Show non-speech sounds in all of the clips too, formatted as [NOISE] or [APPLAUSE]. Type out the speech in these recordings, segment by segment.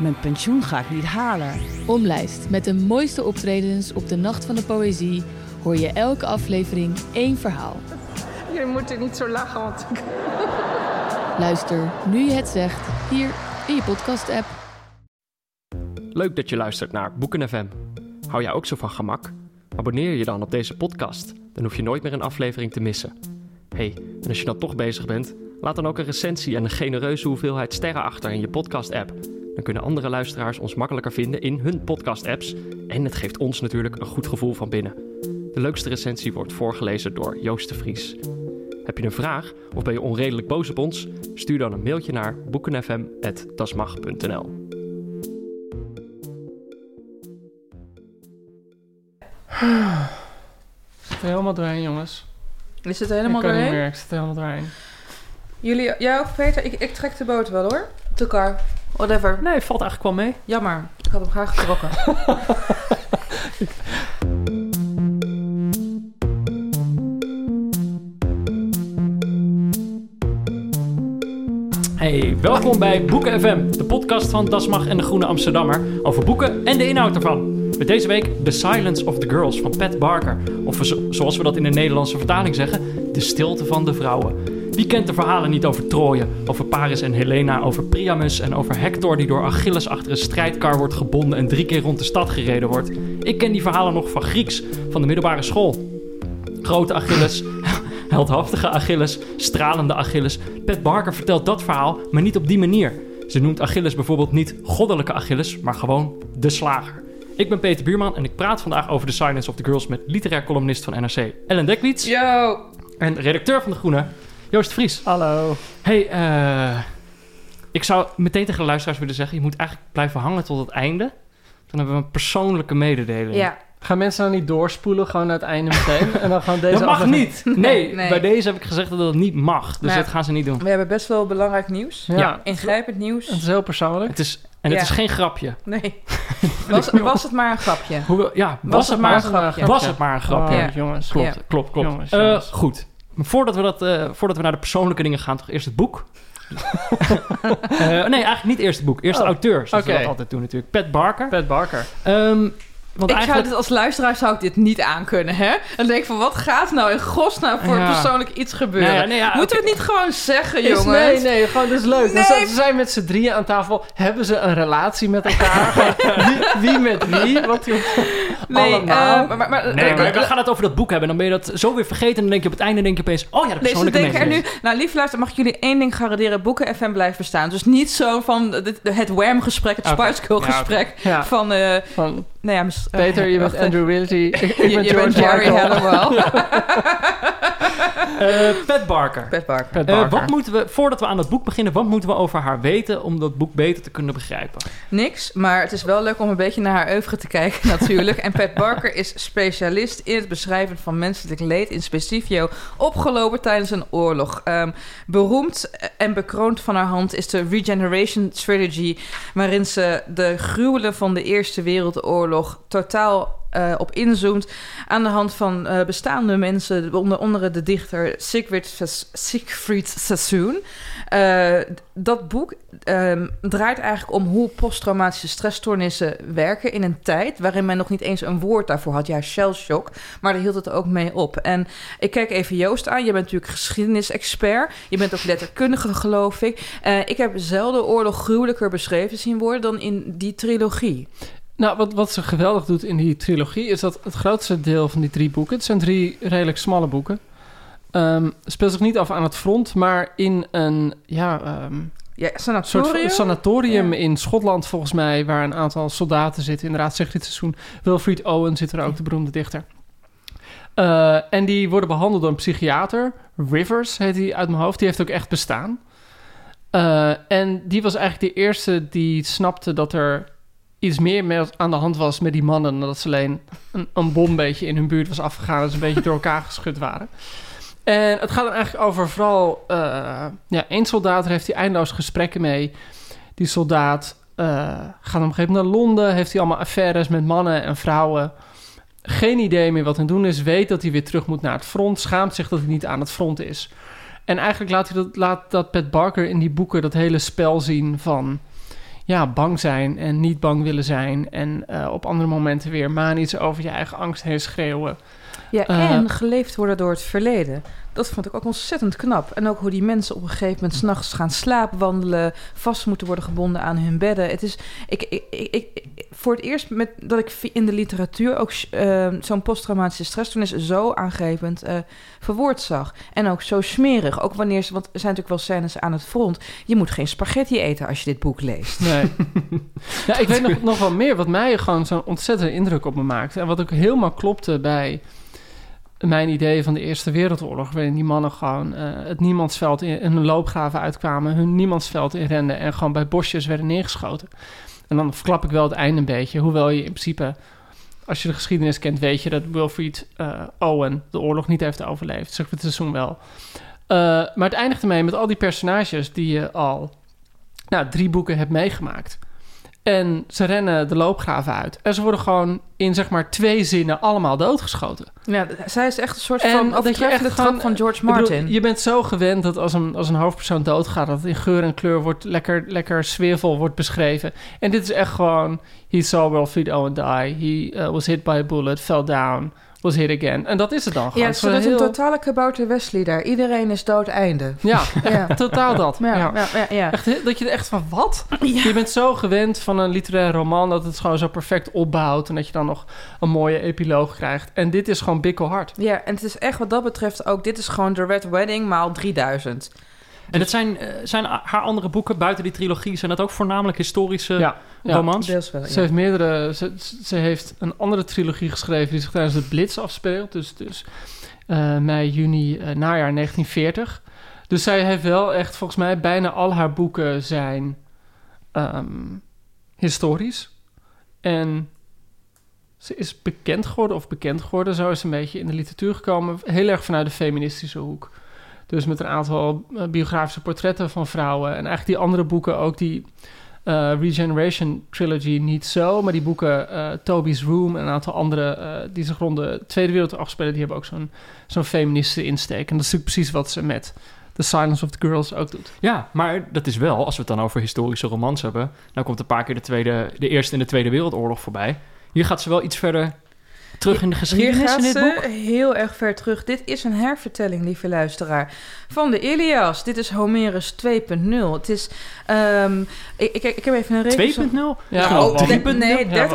mijn pensioen ga ik niet halen. Omlijst met de mooiste optredens op de Nacht van de Poëzie hoor je elke aflevering één verhaal. Je moet er niet zo lachen, want ik... Luister nu je het zegt hier in je podcast-app. Leuk dat je luistert naar Boeken FM. Hou jij ook zo van gemak? Abonneer je dan op deze podcast. Dan hoef je nooit meer een aflevering te missen. hey, en als je dan toch bezig bent, laat dan ook een recensie en een genereuze hoeveelheid sterren achter in je podcast-app. Dan kunnen andere luisteraars ons makkelijker vinden in hun podcast-apps. En het geeft ons natuurlijk een goed gevoel van binnen. De leukste recensie wordt voorgelezen door Joost de Vries. Heb je een vraag of ben je onredelijk boos op ons? Stuur dan een mailtje naar boekenfm.dasmag.nl zit er helemaal doorheen, jongens. Is het helemaal ik kan niet doorheen? meer, ik zit er helemaal doorheen. Jullie, jij of Peter? Ik, ik trek de boot wel hoor. Te kar. Whatever. Nee, valt eigenlijk wel mee. Jammer. Ik had hem graag getrokken. Hey, welkom bij Boeken FM, de podcast van Dasmag en de Groene Amsterdammer over boeken en de inhoud ervan. Met deze week The Silence of the Girls van Pat Barker. Of zo- zoals we dat in de Nederlandse vertaling zeggen, De Stilte van de Vrouwen. Wie kent de verhalen niet over Troje, over Paris en Helena, over Priamus en over Hector die door Achilles achter een strijdkar wordt gebonden en drie keer rond de stad gereden wordt? Ik ken die verhalen nog van Grieks, van de middelbare school. Grote Achilles, [LAUGHS] heldhaftige Achilles, stralende Achilles. Pat Barker vertelt dat verhaal, maar niet op die manier. Ze noemt Achilles bijvoorbeeld niet goddelijke Achilles, maar gewoon de slager. Ik ben Peter Buurman en ik praat vandaag over The Silence of the Girls met literair columnist van NRC Ellen Dekwits Yo. en redacteur van De Groene Joost Vries. Hallo. Hey, eh, ik zou meteen tegen de luisteraars willen zeggen, je moet eigenlijk blijven hangen tot het einde. Dan hebben we een persoonlijke mededeling. Ja. Gaan mensen dan niet doorspoelen gewoon naar het einde meteen? [LAUGHS] En dan gewoon deze dat mag niet. Nee, nee. bij deze heb ik gezegd dat dat niet mag. Dus dat gaan ze niet doen. We hebben best wel belangrijk nieuws. Ja. Ja. Ingrijpend nieuws. Het is heel persoonlijk. Het is, en het Ja. is geen grapje. Nee. [LAUGHS] Was, was het maar een grapje? Hoe, ja, was, het maar, een grapje? was het maar een grapje. Oh, Ja. jongens. Klopt, Ja. klopt, klopt. Jongens, Eh, jongens. goed. Maar voordat we, dat, eh, voordat we naar de persoonlijke dingen gaan, toch eerst het boek. [LAUGHS] Eh, nee, eigenlijk niet eerst het boek. Eerst de Oh, auteur, zoals we oké. dat altijd doen natuurlijk. Pat Barker. Pat Barker. Ehm, want ik zou eigenlijk... dit als luisteraar zou ik dit niet aankunnen, hè? Dan denk ik van, wat gaat nou in godsnaam voor Ja. persoonlijk iets gebeuren? Nou ja, nee, ja, Moeten we het niet gewoon zeggen, Is, jongens? nee, nee, gewoon dat is leuk. Dus Nee. ze zijn met z'n drieën aan tafel. Hebben ze een relatie met elkaar? [LAUGHS] Wie, wie met wie? Wat, Nee, allemaal? eh, maar, maar, maar- Nee, eh, maar eh, we gaan het over dat boek hebben. Dan ben je dat zo weer vergeten. En dan denk je op het einde denk je opeens... Oh ja, de Nee, ze persoonlijke denken er nu... Nou, lieve luister, mag ik jullie één ding garanderen. Boeken FM blijft bestaan. Dus niet zo van het Wham-gesprek, het Oké. Spice Girl-gesprek. Ja. van, eh, Van, nou ja... mis- [LAUGHS] Peter, je bent Andrew Wilty. [LAUGHS] Ik, Je, ben je bent George Jerry. Halliwell. [LAUGHS] Eh, Pat Barker. Pat Barker. Pat Eh, wat moeten we, voordat we aan het boek beginnen, wat moeten we over haar weten om dat boek beter te kunnen begrijpen? Niks, maar het is wel leuk om een beetje naar haar oeuvre te kijken natuurlijk. En Pat Barker is specialist in het beschrijven van menselijk leed, in specifio opgelopen tijdens een oorlog. Ehm, beroemd en bekroond van haar hand is de Regeneration Trilogy, waarin ze de gruwelen van de Eerste Wereldoorlog totaal eh, op inzoomt aan de hand van eh, bestaande mensen, onder andere de dichter Siegfried, Sas- Siegfried Sassoon. Eh, dat boek ehm, draait eigenlijk om hoe posttraumatische stressstoornissen werken in een tijd waarin men nog niet eens een woord daarvoor had. Ja, shell shock, maar daar hield het ook mee op. En ik kijk even Joost aan. Je bent natuurlijk geschiedenisexpert. Je bent ook letterkundige, geloof ik. Ik heb zelden oorlog gruwelijker beschreven zien worden dan in die trilogie. Nou, wat, wat ze geweldig doet in die trilogie is dat het grootste deel van die drie boeken, het zijn drie redelijk smalle boeken, ehm, speelt zich niet af aan het front, maar in een ja, ehm, Ja, soort sanatorium. van sanatorium Ja. in Schotland volgens mij, waar een aantal soldaten zitten. Inderdaad, zegt dit seizoen. Wilfried Owen zit er ook, de beroemde dichter. Eh, en die worden behandeld door een psychiater. Rivers heet hij uit mijn hoofd. Die heeft ook echt bestaan. Eh, en die was eigenlijk de eerste die snapte dat er iets meer aan de hand was met die mannen... dan dat ze alleen een, een bom beetje in hun buurt was afgegaan... en ze een beetje door elkaar geschud waren. En het gaat dan eigenlijk over vooral... eh, ja, één soldaat, heeft hij eindeloos gesprekken mee. Die soldaat eh, gaat op een gegeven moment naar Londen... heeft hij allemaal affaires met mannen en vrouwen... Geen idee meer wat hij doen is. Weet dat hij weer terug moet naar het front. Schaamt zich dat hij niet aan het front is. En eigenlijk laat, hij dat, laat dat Pat Barker in die boeken dat hele spel zien van... Ja, bang zijn en niet bang willen zijn. En eh, op andere momenten weer manisch over je eigen angst heen schreeuwen. Ja, Eh, en geleefd worden door het verleden. Dat vond ik ook ontzettend knap. En ook hoe die mensen op een gegeven moment s'nachts gaan slaapwandelen, vast moeten worden gebonden aan hun bedden. Het is, ik, ik, ik, ik- voor het eerst met, dat ik in de literatuur ook eh, zo'n posttraumatische stressstoornis zo aangrijpend eh, verwoord zag. En ook zo smerig. Ook wanneer ze, want er zijn natuurlijk wel scènes aan het front. Je moet geen spaghetti eten als je dit boek leest. Nee. [LAUGHS] ja, ik weet nog, nog wel meer wat mij gewoon zo'n ontzettende indruk op me maakte. En wat ook helemaal klopte bij mijn idee van de Eerste Wereldoorlog. Waarin die mannen gewoon eh, het niemandsveld in, in hun loopgraven uitkwamen. Hun niemandsveld inrenden en gewoon bij bosjes werden neergeschoten. En dan verklap ik wel het einde een beetje. Hoewel je in principe, als je de geschiedenis kent, weet je dat Wilfried eh, Owen de oorlog niet heeft overleefd. Zeg het seizoen wel. Eh, maar het eindigt ermee met al die personages die je al nou, drie boeken hebt meegemaakt. En ze rennen de loopgraven uit. En ze worden gewoon in zeg maar twee zinnen allemaal doodgeschoten. Ja, zij is echt een soort En van overtreffende echt trap van George bedoel, Martin. je bent zo gewend dat als een, als een hoofdpersoon doodgaat... dat in geur en kleur wordt lekker, lekker sfeervol wordt beschreven. En dit is echt gewoon... He saw Wilfried Owen die. He uh, was hit by a bullet, fell down, was hit again. En dat is het dan. Ja, Het is heel- een totale kabouter Wesley daar. Iedereen is dood einde. Ja, [LAUGHS] Ja. totaal dat. Ja, ja. ja, ja, ja. Echt, dat je er echt van, wat? Je bent zo gewend van een literair roman... dat het gewoon zo perfect opbouwt... en dat je dan nog een mooie epiloog krijgt. En dit is gewoon bikkelhard. Ja, en het is echt wat dat betreft ook... Dit is gewoon The Red Wedding maal 3000. En het zijn, eh, zijn haar andere boeken buiten die trilogie... zijn dat ook voornamelijk historische Ja, ja. romans? Deels wel, ja. Ze heeft meerdere. Ze, ze heeft een andere trilogie geschreven die zich tijdens de Blitz afspeelt. Dus, dus eh, mei, juni, eh, najaar 1940. Dus zij heeft wel echt, volgens mij, bijna al haar boeken zijn ehm, historisch. En ze is bekend geworden, of bekend geworden, zo is ze een beetje in de literatuur gekomen. Heel erg vanuit de feministische hoek. Dus met een aantal eh, biografische portretten van vrouwen. En eigenlijk die andere boeken ook, die eh, Regeneration Trilogy niet zo. Maar die boeken eh, Toby's Room en een aantal andere die zich rond de Tweede Wereldoorlog afspelen... die hebben ook zo'n zo'n feministische insteek. En dat is natuurlijk precies wat ze met The Silence of the Girls ook doet. Ja, maar dat is wel, als we het dan over historische romans hebben... nou komt een paar keer de, tweede, de Eerste en de Tweede Wereldoorlog voorbij. Hier gaat ze wel iets verder terug in de geschiedenis in dit boek. heel erg ver terug. Dit is een hervertelling, lieve luisteraar, van de Ilias. Dit is Homerus 2.0. Het is... ehm, ik, ik, ik heb even een 2.0? rekens... Ja, Oh, wel. de- nee, Ja,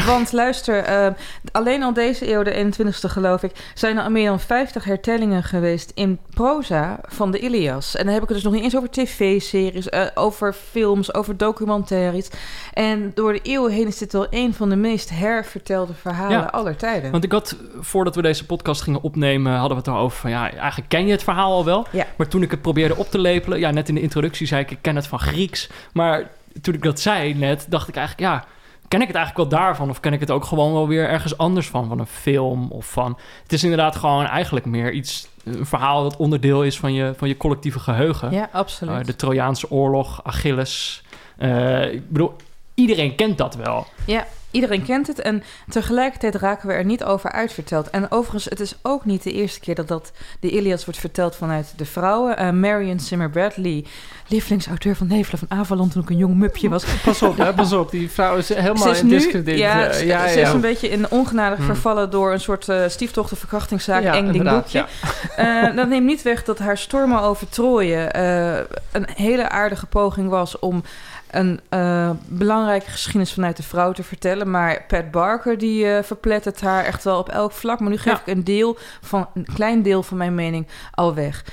30.0 want luister, ehm, alleen al deze eeuw, de 21ste geloof ik, zijn er al meer dan 50 hertellingen geweest in proza van de Ilias. En dan heb ik het dus nog niet eens over tv-series, eh, over films, over documentaires. En door de eeuwen heen is dit wel een van de meest hervertelde verhalen Ja, aller tijden. Want ik had, voordat we deze podcast gingen opnemen, hadden we het erover van ja, eigenlijk ken je het verhaal al wel. Ja. Maar toen ik het probeerde op te lepelen, ja, net in de introductie zei ik, ik ken het van Grieks. Maar toen ik dat zei net, dacht ik eigenlijk, ja, ken ik het eigenlijk wel daarvan? Of ken ik het ook gewoon wel weer ergens anders van? Van een film of van... Het is inderdaad gewoon eigenlijk meer iets, een verhaal dat onderdeel is van je, van je collectieve geheugen. ja, absoluut. Uh, de Trojaanse oorlog, Achilles. Uh, ik bedoel, iedereen kent dat wel. Ja, iedereen kent het. En tegelijkertijd raken we er niet over uitverteld. En overigens, het is ook niet de eerste keer dat, dat de Ilias wordt verteld vanuit de vrouwen. Uh, Marion Zimmer Bradley, lievelingsauteur van Nevelen van Avalon toen ik een jong mupje was. Pas op, hè, pas op. Die vrouw is helemaal is in discrediet. ja, eh, ze- ja, ze ja. is een beetje in ongenadig Hmm. vervallen door een soort uh, stiefdochterverkrachtingszaak. Ja, eng ding boekje. Uh, dat neemt niet weg dat haar stormen over Troje een hele aardige poging was om een eh, belangrijke geschiedenis vanuit de vrouw te vertellen. Maar Pat Barker, die eh, verplettert haar echt wel op elk vlak. Maar nu geef Ja. ik een deel van, een klein deel van mijn mening al weg.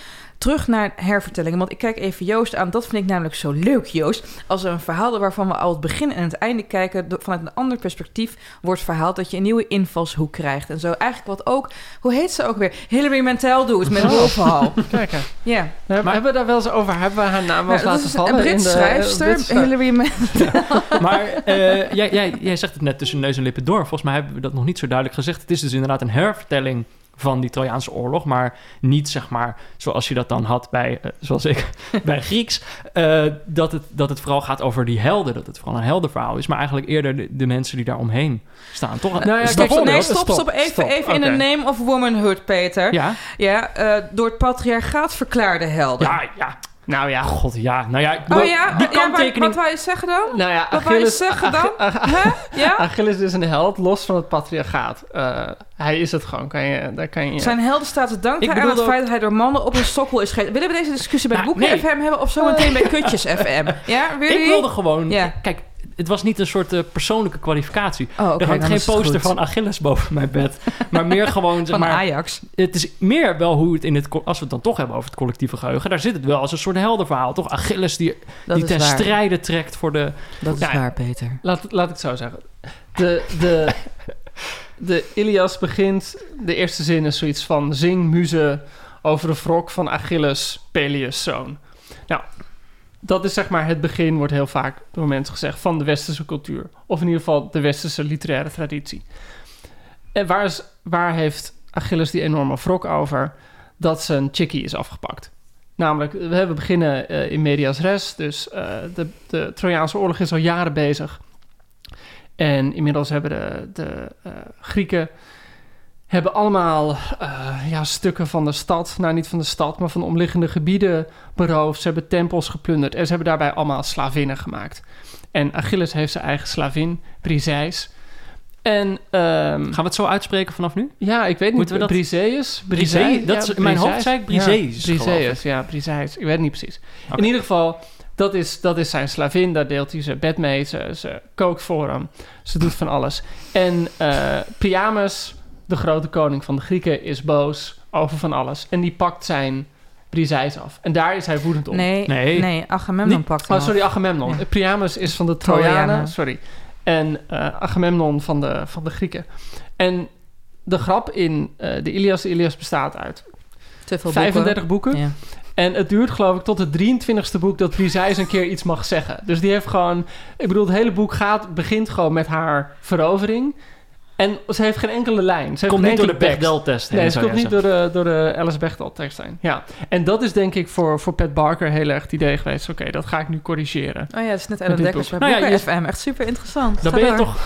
Terug naar hervertellingen. Want ik kijk even Joost aan. Dat vind ik namelijk zo leuk, Joost. Als er een verhaal waarvan we al het begin en het einde kijken... vanuit een ander perspectief wordt verhaald... dat je een nieuwe invalshoek krijgt. En zo eigenlijk wat ook... Hoe heet ze ook weer? Hilary Mantel doet met Wolfhal. [LAUGHS] Kijk, hè. Ja. We hebben, hebben we daar wel eens over? Hebben we haar naam wel eens laten vallen? een Brits in de- schrijfster, Brits Hilary Mantel. [LAUGHS] Maar eh, jij, jij, jij zegt het net tussen neus en lippen door. Volgens mij hebben we dat nog niet zo duidelijk gezegd. Het is dus inderdaad een hervertelling van die Trojaanse oorlog, maar niet zeg maar zoals je dat dan had bij, eh, zoals ik, [LAUGHS] bij Grieks, eh, dat, het, dat het vooral gaat over die helden, dat het vooral een heldenverhaal is, maar eigenlijk eerder de, de mensen die daar omheen staan, toch? Nou ja, kijk, dat Nee, stop, stop. Even, stop. even in the name of womanhood, Peter. Ja, Ja, eh, door het patriarchaat verklaarde helden. ja, ja. Nou ja, God, ja. Nou ja, Oh ja? die ja wat, kanttekening... wat wou je zeggen dan? nou ja Wat wou je Achilles, zeggen dan? Ach- Ach- Hè? Ja? Achilles is een held, los van het patriarchaat. Eh, hij is het gewoon. Kan je, daar kan je, Zijn helden staat te danken Ik aan het feit dat hij door mannen op een sokkel is gegeten. Willen we deze discussie bij Nou, Boeken nee. FM hebben of zometeen bij [LAUGHS] Kutjes FM? Ja, wil Ik wilde gewoon... Ja. Kijk, het was niet een soort eh, persoonlijke kwalificatie. Oh, oké, er hangt geen poster van Achilles boven mijn bed. Maar meer gewoon, [LAUGHS] zeg Van maar... Ajax. Het is meer wel hoe het in het... Als we het dan toch hebben over het collectieve geheugen... Daar zit het wel als een soort heldenverhaal. Toch Achilles die, Dat die ten waar. strijde trekt voor de... Dat is waar, Peter. Laat, laat ik het zo zeggen. De, de, [LAUGHS] de Ilias begint... De eerste zin is zoiets van... Zing muze over de wrok van Achilles, Peleus' zoon. Nou, dat is zeg maar het begin, wordt heel vaak door mensen gezegd... van de westerse cultuur. Of in ieder geval de westerse literaire traditie. En waar, is, waar heeft Achilles die enorme wrok over? Dat zijn chickie is afgepakt. Namelijk, we beginnen eh, in medias res. Dus eh, de, de Trojaanse oorlog is al jaren bezig. En inmiddels hebben de, de eh, Grieken hebben allemaal eh, ja, stukken van de stad, nou niet van de stad, maar van de omliggende gebieden beroofd. Ze hebben tempels geplunderd en ze hebben daarbij allemaal slavinnen gemaakt. En Achilles heeft zijn eigen slavin, Briseis. En ehm, Gaan we het zo uitspreken vanaf nu? ja, ik weet niet. Moeten we dat- Briseus? Brisee? Dat is- in mijn hoofd zei ik Briseus, Ja, Briseus, ja, Briseus. Ik weet het niet precies. In ieder geval, dat is, dat is zijn slavin. Daar deelt hij zijn bed mee. Ze, ze kookt voor hem. Ze doet van alles. En eh Priamus, de grote koning van de Grieken, is boos over van alles. En die pakt zijn Briseis af. En daar is hij woedend om. Nee, Nee. nee. Agamemnon Niet- pakt hem Oh, sorry. Agamemnon. Ja. Priamus is van de Trojanen. Trojanen. Sorry. En eh, Agamemnon van de, van de Grieken. En de grap in eh, de Ilias... De Ilias bestaat uit Te veel 35 boeken. boeken. Ja. En het duurt geloof ik tot het 23ste boek... dat Briseis een keer iets mag zeggen. Dus die heeft gewoon... Ik bedoel, het hele boek gaat, begint gewoon met haar verovering... En ze heeft geen enkele lijn. Ze heeft Komt geen niet door de. Bechdel-test Nee, ze komt niet door de, door de Alice Bechdel-tekst heen. Ja. En dat is denk ik voor, voor Pat Barker heel erg het idee geweest. Oké, dat ga ik nu corrigeren. Oh ja, het is net Ellen Dekkers bij. Nou ja, FM. Echt super interessant. Dan Ga ben je toch...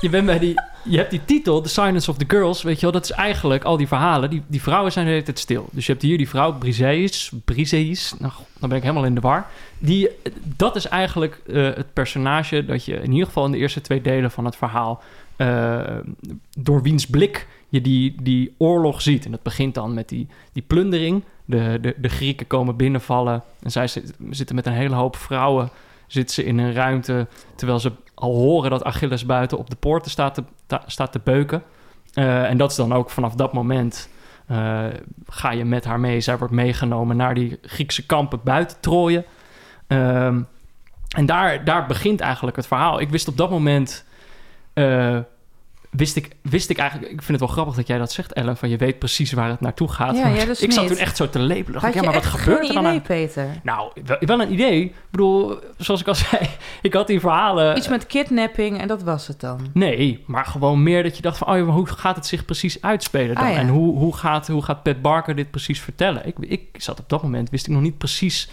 Je bent bij die... Je hebt die titel, The Silence of the Girls, weet je wel. Dat is eigenlijk al die verhalen. Die, die vrouwen zijn de hele tijd stil. Dus je hebt hier die vrouw, Briseis. Briseis. Nou, god, dan ben ik helemaal in de war. Die, dat is eigenlijk eh, het personage dat je in ieder geval in de eerste twee delen van het verhaal... eh, door wiens blik je die, die oorlog ziet. En dat begint dan met die, die plundering. De, de, de Grieken komen binnenvallen. En zij zit- zitten met een hele hoop vrouwen zitten ze in een ruimte... terwijl ze al horen dat Achilles buiten op de poorten staat te, ta- staat te beuken. Eh, en dat is dan ook vanaf dat moment... eh, ga je met haar mee. Zij wordt meegenomen naar die Griekse kampen buiten Troje. Ehm, en daar, daar begint eigenlijk het verhaal. Ik wist op dat moment... wist, ik, wist ik eigenlijk... Ik vind het wel grappig dat jij dat zegt, Ellen. Van je weet precies waar het naartoe gaat. Ja, dus ik zat niet. toen echt zo te lepelen. Dacht ja, maar wat gebeurt er dan? idee, aan- Peter? nou, wel, wel een idee. Ik bedoel, zoals ik al [LAUGHS] zei, ik had die verhalen. Iets met kidnapping en dat was het dan. Nee, maar gewoon meer dat je dacht van, oh hoe gaat het zich precies uitspelen dan? Ah, ja. En hoe, hoe, gaat, hoe gaat Pat Barker dit precies vertellen? Ik, ik zat op dat moment, wist ik nog niet precies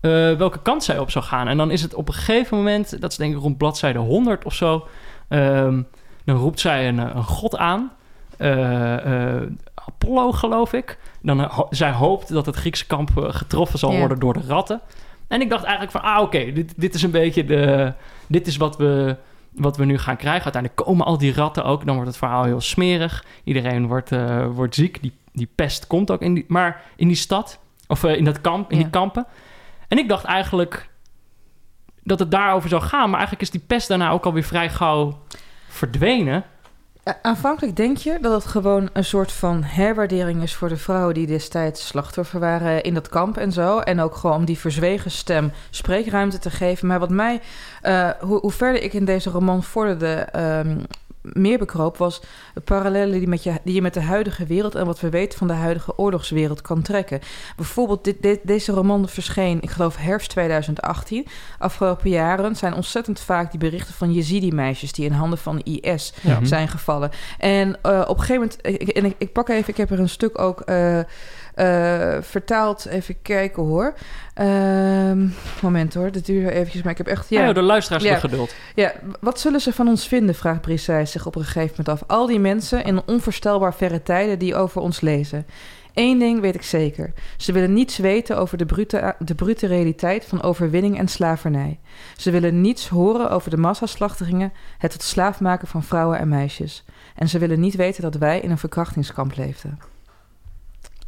eh, welke kant zij op zou gaan. En dan is het op een gegeven moment, dat is denk ik rond bladzijde 100 of zo, ehm, dan roept zij een, eh, een god aan. Eh, eh, Apollo, geloof ik. Dan, zij hoopt dat het Griekse kamp getroffen zal Ja. worden door de ratten. En ik dacht eigenlijk van, ah oké, dit, dit is een beetje de... Dit is wat we, wat we nu gaan krijgen. Uiteindelijk komen al die ratten ook. Dan wordt het verhaal heel smerig. Iedereen wordt, wordt ziek. Die, die pest komt ook in die, maar in die stad. Of in dat kamp, in Ja. die kampen. En ik dacht eigenlijk... dat het daarover zou gaan. Maar eigenlijk is die pest daarna ook alweer vrij gauw verdwenen. Ja, Aanvankelijk denk je dat het gewoon een soort van herwaardering is voor de vrouwen die destijds slachtoffer waren in dat kamp en zo. En ook gewoon om die verzwegen stem spreekruimte te geven. Maar wat mij, eh, hoe, hoe verder ik in deze roman vorderde, ehm, meer bekroop, was de parallellen die, met je, die je met de huidige wereld en wat we weten van de huidige oorlogswereld kan trekken. Bijvoorbeeld, dit, dit- deze roman verscheen, ik geloof herfst 2018. Afgelopen jaren zijn ontzettend vaak die berichten van Yazidi-meisjes die in handen van IS Ja. Mhm. zijn gevallen. En eh, op een gegeven moment, ik, en ik, ik pak even, ik heb er een stuk ook eh, eh, vertaald. Even kijken hoor. Ehm, moment hoor, dat duurt eventjes, maar ik heb echt... Ja, Ja, de luisteraars Ja. hebben geduld. ja, wat zullen ze van ons vinden, vraagt Brisset zich op een gegeven moment af. Al die mensen in onvoorstelbaar verre tijden die over ons lezen. Eén ding weet ik zeker. Ze willen niets weten over de brute, de brute realiteit van overwinning en slavernij. Ze willen niets horen over de massaslachtingen, het tot slaaf maken van vrouwen en meisjes. En ze willen niet weten dat wij in een verkrachtingskamp leefden.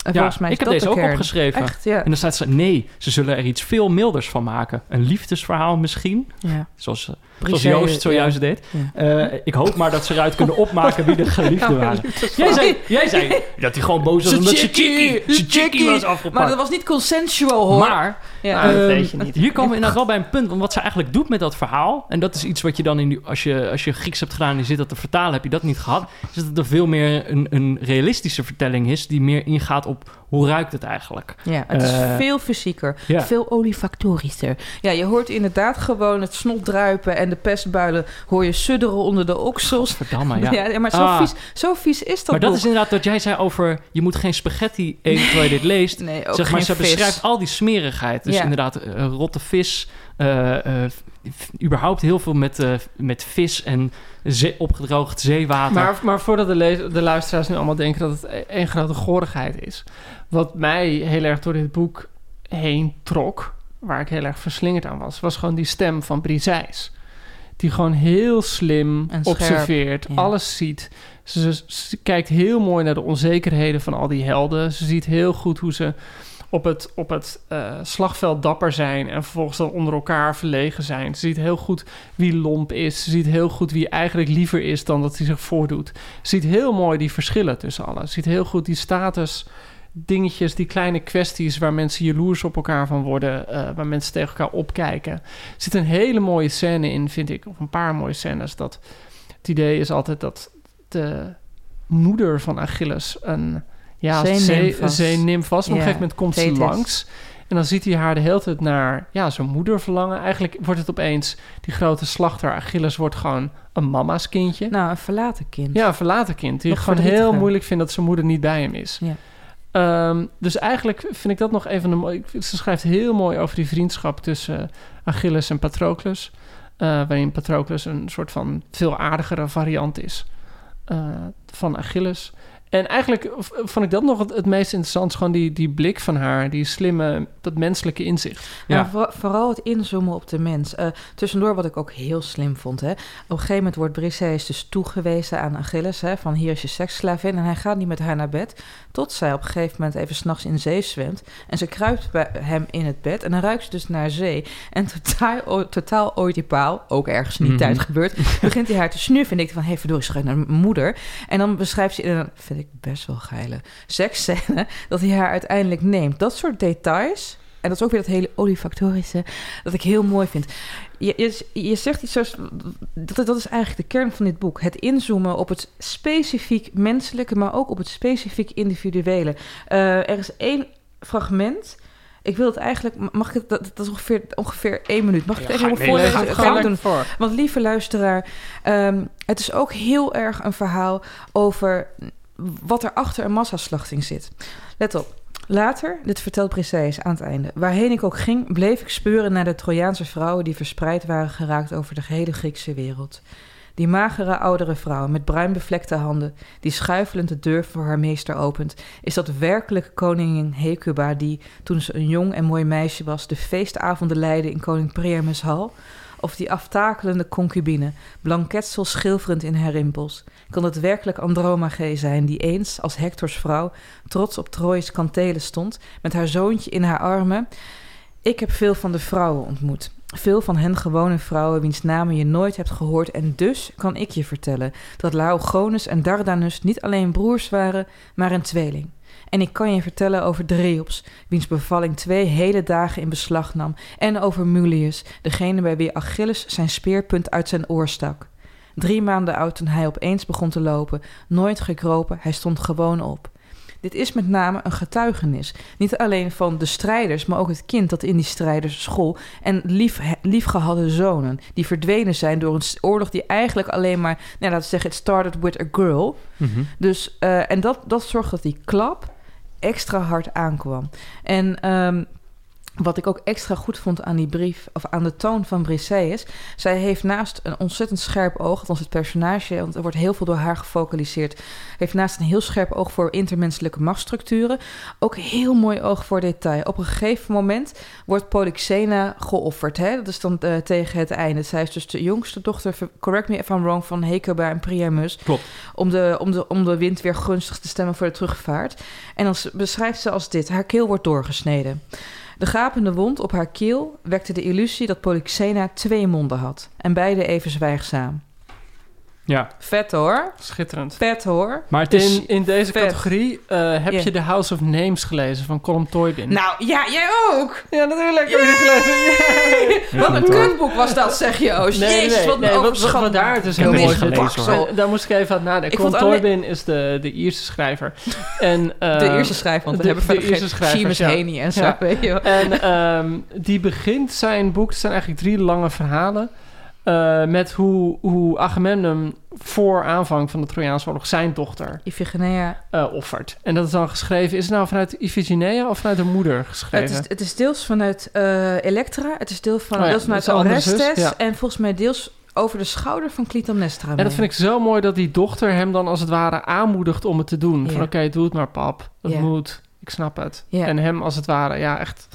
En Ja, volgens mij is ik heb dat deze de ook opgeschreven. Echt, ja. En dan staat ze, nee, ze zullen er iets veel milders van maken. Een liefdesverhaal misschien, ja. zoals, eh, zoals Joost zojuist deed. Eh, ik hoop maar dat ze eruit kunnen opmaken wie de [LAUGHS] geliefden waren. Jij zei, jij zei dat hij gewoon boos was omdat zijn chickie, zijn chickie was afgepakt. Maar dat was niet consensual hoor. Maar Ehm, weet je niet. Hier komen we inderdaad wel bij een punt. Want wat ze eigenlijk doet met dat verhaal... en dat is iets wat je dan in die, als, je, als je Grieks hebt gedaan... en je zit dat te vertalen, heb je dat niet gehad... is dat het er veel meer een, een realistische vertelling is... die meer ingaat op hoe ruikt het eigenlijk. Ja, het is Eh, veel fysieker, ja. veel olifactorischer. Ja, je hoort inderdaad gewoon het snot druipen en de pestbuilen hoor je sudderen onder de oksels. Verdamme, ja. [LAUGHS] Ja, maar zo, Ah. vies, zo vies is dat maar dat is inderdaad wat jij zei over... je moet geen spaghetti eten terwijl je dit leest. [LAUGHS] Nee, ook zeg maar, geen ze vis. beschrijft al die smerigheid. Dus Ja. inderdaad, eh, rotte vis... eh, eh, überhaupt heel veel met, eh, met vis en opgedroogd zeewater. Maar, maar voordat de, de luisteraars nu allemaal denken dat het e- één grote gorigheid is. Wat mij heel erg door dit boek heen trok, waar ik heel erg verslingerd aan was, was gewoon die stem van Brizijs. Die gewoon heel slim En observeert, ja. alles ziet. Ze, ze- ze kijkt heel mooi naar de onzekerheden van al die helden. Ze ziet heel goed hoe ze op het, op het eh, slagveld dapper zijn en vervolgens dan onder elkaar verlegen zijn. Ze ziet heel goed wie lomp is. Ze ziet heel goed wie eigenlijk liever is dan dat hij zich voordoet. Ze ziet heel mooi die verschillen tussen allen. Ze ziet heel goed die status dingetjes, die kleine kwesties waar mensen jaloers op elkaar van worden, eh, waar mensen tegen elkaar opkijken. Er zit een hele mooie scène in, vind ik, of een paar mooie scènes. Dat het idee is altijd dat de moeder van Achilles een ja, Zeenimf zee- was. zeenimf was. Maar op een gegeven moment komt ze langs. En dan ziet hij haar de hele tijd naar ja, zijn moeder verlangen. Eigenlijk wordt het opeens die grote slachter Achilles wordt gewoon een mama's kindje. Nou, een verlaten kind. Ja, een verlaten kind. Die Nog gewoon heel moeilijk vindt dat zijn moeder niet bij hem is. Ja. Ehm, dus eigenlijk vind ik dat nog even een mooi... Ze schrijft heel mooi over die vriendschap tussen Achilles en Patroclus. eh, waarin Patroclus een soort van veel aardigere variant is eh, van Achilles. En eigenlijk vond ik dat nog het, het meest interessant. Gewoon die, die blik van haar, die slimme, dat menselijke inzicht. Ja. Nou, voor- vooral het inzoomen op de mens. Eh, tussendoor wat ik ook heel slim vond. Hè. Op een gegeven moment wordt Briseis dus toegewezen aan Achilles. Hè, van hier is je seksslavin. En hij gaat niet met haar naar bed. Tot zij op een gegeven moment even s'nachts in zee zwemt. En ze kruipt bij hem in het bed. En dan ruikt ze dus naar zee. En totaal, totaal oedipaal, ook ergens in die Mhm. tijd gebeurd... begint hij haar te snuffen. En ik van, hé, hey, verdorie, ze ruikt naar mijn moeder. En dan beschrijft ze in een, vind ik best wel geile seksscène... [LAUGHS] dat hij haar uiteindelijk neemt. Dat soort details... En dat is ook weer dat hele olifactorische, dat ik heel mooi vind. Je, je, je zegt iets zoals, dat, dat is eigenlijk de kern van dit boek. Het inzoomen op het specifiek menselijke, maar ook op het specifiek individuele. Eh, er is één fragment... Ik wil het eigenlijk... Mag ik het... Dat, dat is ongeveer, ongeveer één minuut. Mag ik het Ja, even nee, voorlezen? ga- Ga ga ik doen. voor. Want lieve luisteraar, ehm, het is ook heel erg een verhaal over wat er achter een massaslachting zit. Let op. Later, dit vertelt Briseis aan het einde, waarheen ik ook ging, bleef ik speuren naar de Trojaanse vrouwen die verspreid waren geraakt over de gehele Griekse wereld. Die magere oudere vrouw met bruin bevlekte handen, die schuifelend de deur voor haar meester opent, is dat werkelijk koningin Hecuba die, toen ze een jong en mooi meisje was, de feestavonden leidde in koning Priamus hal? Of die aftakelende concubine, blanketsel schilferend in haar rimpels? Kan het werkelijk Andromache zijn die eens, als Hectors vrouw, trots op Trojes kantelen stond, met haar zoontje in haar armen? Ik heb veel van de vrouwen ontmoet. Veel van hen gewone vrouwen wiens namen je nooit hebt gehoord en dus kan ik je vertellen dat Laogonus en Dardanus niet alleen broers waren, maar een tweeling. En ik kan je vertellen over Dreops, wiens bevalling twee hele dagen in beslag nam, en over Mulius, degene bij wie Achilles zijn speerpunt uit zijn oor stak. Drie maanden oud toen hij opeens begon te lopen, nooit gekropen, hij stond gewoon op. Dit is met name een getuigenis. Niet alleen van de strijders, maar ook het kind dat in die strijders school. En lief, liefgehadde zonen. Die verdwenen zijn door een oorlog die eigenlijk alleen maar. Nou, laten we zeggen, it started with a girl. Mhm. Dus, eh, en dat, dat zorgt dat die klap extra hard aankwam. En ehm, wat ik ook extra goed vond aan die brief, of aan de toon van Briseis, zij heeft naast een ontzettend scherp oog, althans het personage, want er wordt heel veel door haar gefocaliseerd, heeft naast een heel scherp oog voor intermenselijke machtsstructuren, ook heel mooi oog voor detail. Op een gegeven moment wordt Polyxena geofferd. Hè? Dat is dan eh, tegen het einde. Zij is dus de jongste dochter, correct me if I'm wrong, van Hekeba en Priamus. Klopt. Om de, om, de, om de wind weer gunstig te stemmen voor de terugvaart. En dan beschrijft ze als dit: haar keel wordt doorgesneden. De gapende wond op haar keel wekte de illusie dat Polyxena twee monden had. En beide even zwijgzaam. Ja, Vet hoor. Schitterend. Vet hoor. maar het is... In, in deze vet. categorie eh, heb je The House of Names gelezen van Colm Toybin. Nou, ja, jij ook. ja, natuurlijk heb ik die gelezen. Wat een kutboek was dat, zeg je, Oost. Nee, nee, Jezus, nee, wat een nee, wat, wat, wat overschat. daar dus Ik heel mooi zit. En Daar moest ik even aan nadenken. Colm vond alleen- Toybin is de, de Ierse schrijver. En, eh, De eerste schrijver, want we de- hebben de verder eerste geen schrijvers, Seamus ja. Haney en zo, Ja. weet je wel. En ehm, die begint zijn boek, het zijn eigenlijk drie lange verhalen, eh, met hoe, hoe Agamemnon voor aanvang van de Trojaanse oorlog zijn dochter Iphigenia. eh, offert. En dat is dan geschreven, is het nou vanuit Iphigenia of vanuit de moeder geschreven? Het is, het is deels vanuit eh, Elektra, het is deels, van, Oh ja, deels vanuit zus, Orestes ja. en volgens mij deels over de schouder van Clytemnestra. En dat vind ik zo mooi dat die dochter hem dan als het ware aanmoedigt om het te doen. Van oké, doe het maar pap, het moet, ik snap het. Ja. En hem als het ware, ja echt,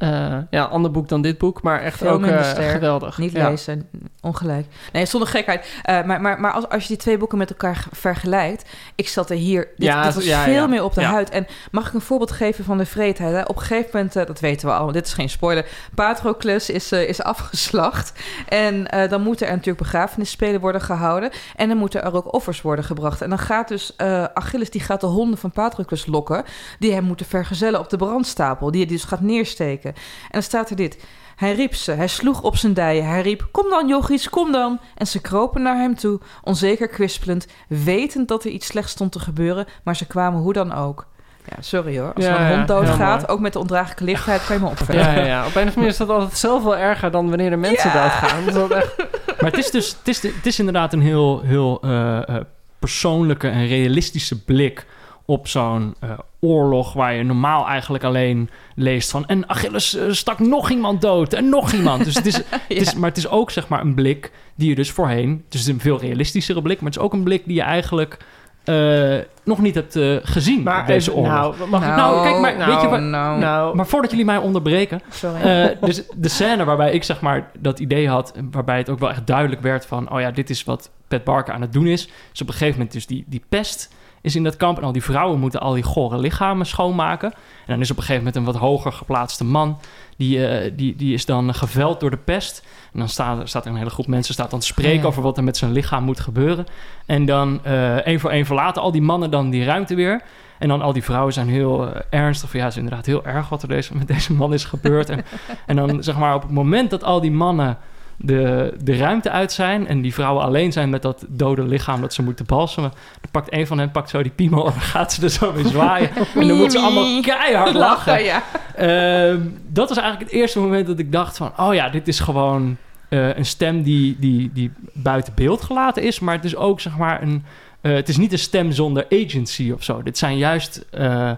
eh, ja, ander boek dan dit boek, maar echt Veel ook eh, geweldig. Niet ja. lezen, ongelijk. Nee, zonder gekheid. Eh, maar maar, maar als, als je die twee boeken met elkaar ge- vergelijkt... Ik zat er hier... Dit, Ja, dit was ja, veel meer op de huid. En mag ik een voorbeeld geven van de vreedheid? Hè? Op een gegeven moment, dat weten we allemaal... Dit is geen spoiler. Patroclus is, is afgeslacht. En dan moeten er natuurlijk begrafenisspelen worden gehouden. En dan moeten er ook offers worden gebracht. En dan gaat dus Achilles... die gaat de honden van Patroclus lokken... die hem moeten vergezellen op de brandstapel. Die hij dus gaat neersteken. En dan staat er dit... Hij riep ze, hij sloeg op zijn dijen. Hij riep, kom dan jochies, kom dan. En ze kropen naar hem toe, onzeker kwispelend... wetend dat er iets slechts stond te gebeuren... maar ze kwamen hoe dan ook. Ja, sorry hoor. Als Ja, er een hond doodgaat, ook met de ondraaglijke lichtheid... kan je me opvullen. Ja, ja, ja. Op een of andere manier is dat altijd zelf wel erger dan wanneer er mensen Ja. doodgaan. Dat is wel echt... Maar het is dus het is, het is inderdaad een heel, heel eh, eh, persoonlijke en realistische blik op zo'n eh, oorlog waar je normaal eigenlijk alleen leest van en Achilles eh, stak nog iemand dood en nog iemand. Dus het is, [LAUGHS] het is, maar het is ook zeg maar een blik die je dus voorheen, het is een veel realistischere blik, maar het is ook een blik die je eigenlijk eh, nog niet hebt eh, gezien Maar op deze oorlog. nou, mag ik- Nou, kijk, maar weet je wat- nou, nou, Maar voordat jullie mij onderbreken, sorry. eh, dus de scène waarbij ik zeg maar dat idee had, waarbij het ook wel echt duidelijk werd van, oh ja, dit is wat Pat Barker aan het doen is. Dus op een gegeven moment dus die, die pest is in dat kamp en al die vrouwen moeten al die gore lichamen schoonmaken. En dan is op een gegeven moment een wat hoger geplaatste man, die, eh, die, die is dan geveld door de pest. En dan staat, staat er een hele groep mensen staat dan te spreken Ja. over wat er met zijn lichaam moet gebeuren. En dan eh één voor één verlaten al die mannen dan die ruimte weer. En dan al die vrouwen zijn heel eh, ernstig. Van, ja, het is inderdaad heel erg wat er deze, met deze man is gebeurd. en, [LAUGHS] en dan zeg maar op het moment dat al die mannen de, de ruimte uit zijn... en die vrouwen alleen zijn met dat dode lichaam dat ze moeten balsemen... dan pakt een van hen pakt zo die piemel en gaat ze er zo mee zwaaien. [LAUGHS] en dan moeten ze allemaal keihard lachen. ja. Ehm, dat was eigenlijk het eerste moment dat ik dacht van... oh ja, dit is gewoon eh, een stem die, die, die buiten beeld gelaten is... maar het is ook zeg maar een... eh, het is niet een stem zonder agency of zo. Dit zijn juist eh, eh,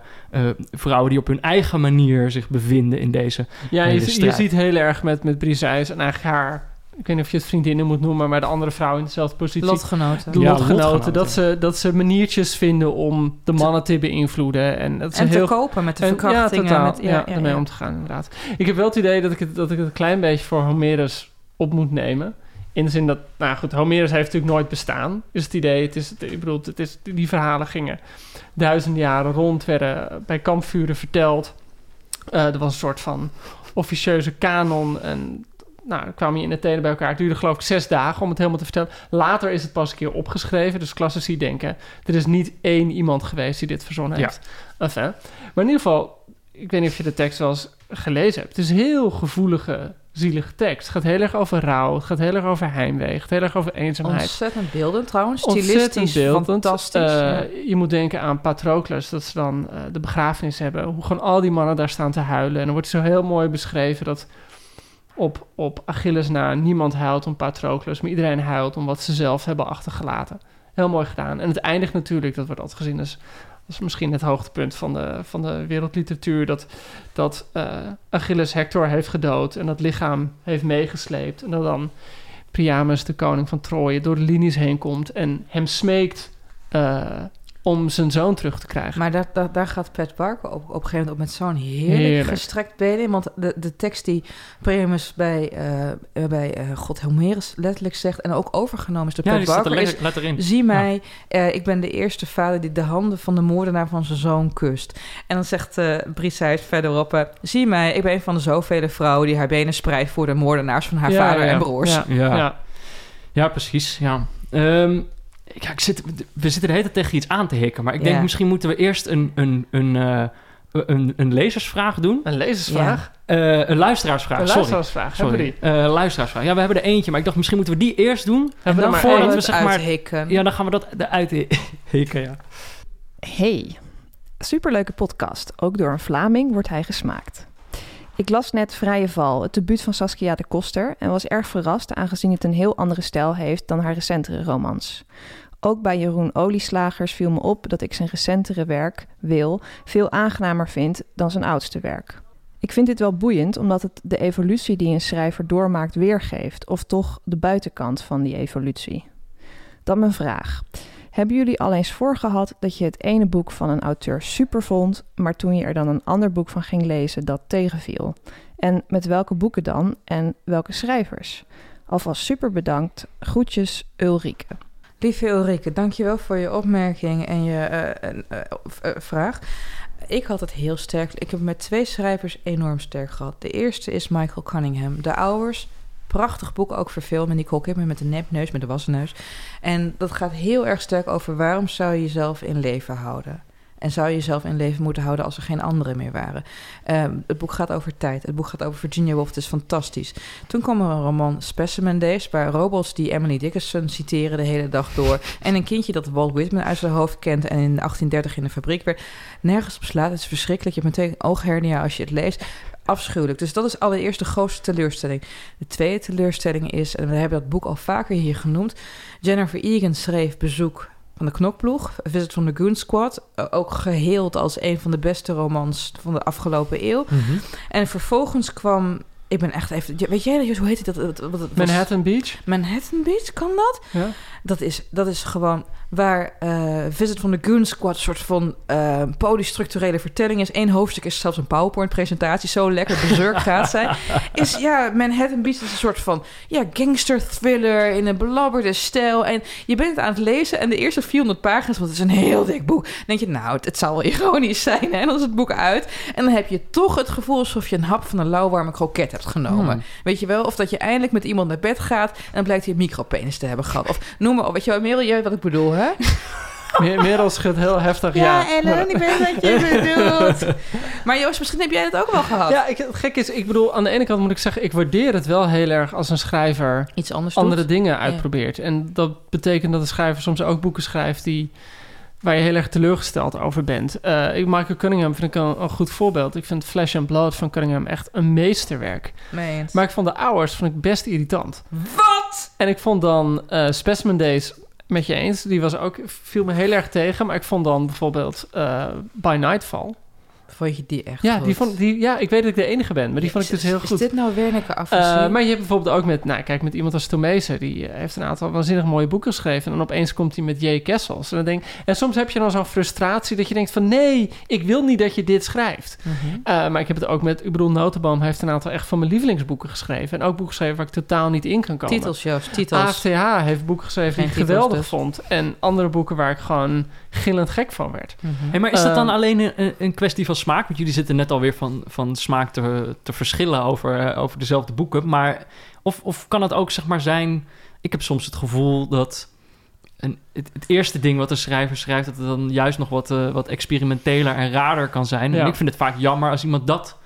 vrouwen die op hun eigen manier zich bevinden in deze... ja, je, ziet heel erg met, met Briseis en eigenlijk haar... Ik weet niet of je het vriendinnen moet noemen, maar de andere vrouw in dezelfde positie. Lotgenoten. de Ja, lotgenoten, lotgenoten. dat ze, dat ze maniertjes vinden om de mannen te beïnvloeden. En dat ze En te heel kopen met de En- verkrachtingen. Ja, totaal. met, ja, ja, daarmee ja. om te gaan, inderdaad. Ik heb wel het idee dat ik het, dat ik het een klein beetje voor Homerus op moet nemen. In de zin dat, nou goed, Homerus heeft natuurlijk nooit bestaan. Is het idee, het is, het, ik bedoel, het is, die verhalen gingen duizenden jaren rond, werden bij kampvuren verteld. Eh, er was een soort van officieuze kanon en nou, dan kwam je in de tenen bij elkaar. Het duurde geloof ik zes dagen om het helemaal te vertellen. Later is het pas een keer opgeschreven. Dus klassici denken, er is niet één iemand geweest die dit verzonnen Ja. heeft. Enfin, maar in ieder geval, ik weet niet of je de tekst wel eens gelezen hebt. Het is een heel gevoelige, zielige tekst. Het gaat heel erg over rouw. Het gaat heel erg over heimwee. Het gaat heel erg over eenzaamheid. Ontzettend beeldend trouwens. Ontzettend Stilistisch beeldend. fantastisch. Eh, ja. Je moet denken aan Patroclus, dat ze dan eh, de begrafenis hebben. Hoe gewoon al die mannen daar staan te huilen. En dan wordt zo heel mooi beschreven dat op, op Achilles na niemand huilt om Patroclus, maar iedereen huilt om wat ze zelf hebben achtergelaten. Heel mooi gedaan. En het eindigt natuurlijk, dat wordt altijd gezien als, als misschien het hoogtepunt van de, van de wereldliteratuur, dat, dat eh, Achilles Hector heeft gedood en dat lichaam heeft meegesleept. En dat dan Priamus, de koning van Troje, door de linies heen komt en hem smeekt eh, om zijn zoon terug te krijgen. Maar daar, daar, daar gaat Pat Barker op, op een gegeven moment ook met zo'n heerlijk, Heerlijk. gestrekt been in. Want de, de tekst die Priamus bij, eh, eh, bij eh, God Homerus letterlijk zegt... en ook overgenomen is door Ja, Pat er Barker... is. Zie mij, eh, ik ben de eerste vader die de handen van de moordenaar van zijn zoon kust. En dan zegt eh Briseis verderop, eh, zie mij, ik ben een van de zoveel vrouwen die haar benen spreidt voor de moordenaars van haar Ja, vader ja, en broers. Ja, Ja. ja. Ja, precies. Ja. Ehm, ja, ik zit, we zitten de hele tijd tegen iets aan te hikken. Maar ik denk Ja. misschien moeten we eerst een, een, een, eh, een, een lezersvraag doen. Een lezersvraag. Eh, een luisteraarsvraag, Een sorry. luisteraarsvraag. Hebben we Sorry. die? Eh, luisteraarsvraag. Ja, we hebben er eentje, maar ik dacht misschien moeten we die eerst doen. En Hebben dan voordat één? we zeg maar- uithikken. Ja, dan gaan we dat eruit [LAUGHS] hikken, ja. Hey, superleuke podcast. Ook door een Vlaming wordt hij gesmaakt. Ik las net Vrije Val, het debuut van Saskia de Koster, en was erg verrast aangezien het een heel andere stijl heeft dan haar recentere romans. Ook bij Jeroen Olieslagers viel me op dat ik zijn recentere werk, Wil, veel aangenamer vind dan zijn oudste werk. Ik vind dit wel boeiend omdat het de evolutie die een schrijver doormaakt weergeeft, of toch de buitenkant van die evolutie. Dan mijn vraag. Hebben jullie al eens voorgehad dat je het ene boek van een auteur super vond, maar toen je er dan een ander boek van ging lezen dat tegenviel? En met welke boeken dan en welke schrijvers? Alvast super bedankt. Groetjes, Ulrike. Lieve Ulrike, dankjewel voor je opmerking en je eh, eh, eh, vraag. Ik had het heel sterk. Ik heb met twee schrijvers enorm sterk gehad. De eerste is Michael Cunningham. De Hours. Prachtig boek, ook verfilmd met Nicole Kidman met de nepneus, met de wassenneus. En dat gaat heel erg sterk over waarom zou je jezelf in leven houden. En zou je jezelf in leven moeten houden als er geen anderen meer waren. Ehm, het boek gaat over tijd. Het boek gaat over Virginia Woolf. Het is fantastisch. Toen kwam er een roman Specimen Days... waar robots die Emily Dickinson citeren de hele dag door... en een kindje dat Walt Whitman uit zijn hoofd kent... en in 1830 in de fabriek werd. Nergens op slaat. Het is verschrikkelijk. Je hebt meteen ooghernia als je het leest. Afschuwelijk. Dus dat is allereerst de grootste teleurstelling. De tweede teleurstelling is... en we hebben dat boek al vaker hier genoemd... Jennifer Egan schreef Bezoek van de Knokploeg, Visit from the Goon Squad. eh, ook geheeld als een van de beste romans van de afgelopen eeuw. En vervolgens kwam... Ik ben echt even... Weet jij dat? Hoe heet het? Dat, wat- Manhattan Beach. Manhattan Beach, kan dat? Ja. Dat is, dat is gewoon waar eh, Visit from the Goon Squad... een soort van eh, polystructurele vertelling is. Eén hoofdstuk is zelfs een PowerPoint-presentatie. Zo lekker bezurk [LAUGHS] gaat zijn. Is, ja, Manhattan Beach is een soort van... Ja, gangster-thriller in een belabberde stijl. En je bent het aan het lezen en de eerste 400 pagina's... want het is een heel dik boek... dan denk je, nou, het, het zal wel ironisch zijn. hè? En dan is het boek uit. En dan heb je toch het gevoel alsof je een hap van een lauwwarme kroket hebt genomen. Hmm. Weet je wel? Of dat je eindelijk met iemand naar bed gaat... en dan blijkt hij een micropenis te hebben gehad. Of noem maar op. Weet je wel, Merel, jij weet wat ik bedoel, hè? [LAUGHS] Mer- Merel schudt heel heftig ja. Ellen, ik weet wat je [LAUGHS] bedoelt. Maar Joost, misschien heb jij dat ook wel gehad. Ja, ik, het gek is, ik bedoel, aan de ene kant moet ik zeggen, ik waardeer het wel heel erg als een schrijver Iets anders andere doet. dingen uitprobeert. En dat betekent dat een schrijver soms ook boeken schrijft die, waar je heel erg teleurgesteld over bent. Eh, ik, Michael Cunningham vind ik een, een goed voorbeeld. Ik vind Flesh and Blood van Cunningham echt een meesterwerk. Mee eens. Maar ik vond de Hours vond ik best irritant. Wat? En ik vond dan eh Specimen Days met je eens. Die was ook, viel me heel erg tegen. Maar ik vond dan bijvoorbeeld eh By Nightfall. Vond je die echt Ja, goed? die vond, die, ja, ik weet dat ik de enige ben. Maar die vond ik dus heel goed. Is dit nou Wernicke Eh, afgezien? maar je hebt bijvoorbeeld ook met, nou kijk, met iemand als Tomezen, die eh, heeft een aantal waanzinnig mooie boeken geschreven. En dan opeens komt hij met J. Kessels. En, dan denk, en soms heb je dan zo'n frustratie dat je denkt van nee, ik wil niet dat je dit schrijft. Mhm. Eh, maar ik heb het ook met, ik bedoel, Notenboom heeft een aantal echt van mijn lievelingsboeken geschreven. En ook boeken geschreven waar ik totaal niet in kan komen. Titels, Joost, titels. AFTH heeft boeken geschreven Geen die ik geweldig dus. vond. En andere boeken waar ik gewoon gillend gek van werd. Mhm. Hey, maar is dat dan alleen een, een kwestie van smaak? Want jullie zitten net alweer van, van smaak te, te verschillen over, eh, over dezelfde boeken. Maar Of, of kan het ook zeg maar zijn... Ik heb soms het gevoel dat... Een, het, het eerste ding wat een schrijver schrijft... dat het dan juist nog wat, eh, wat experimenteler en raarder kan zijn. Ja. En ik vind het vaak jammer als iemand dat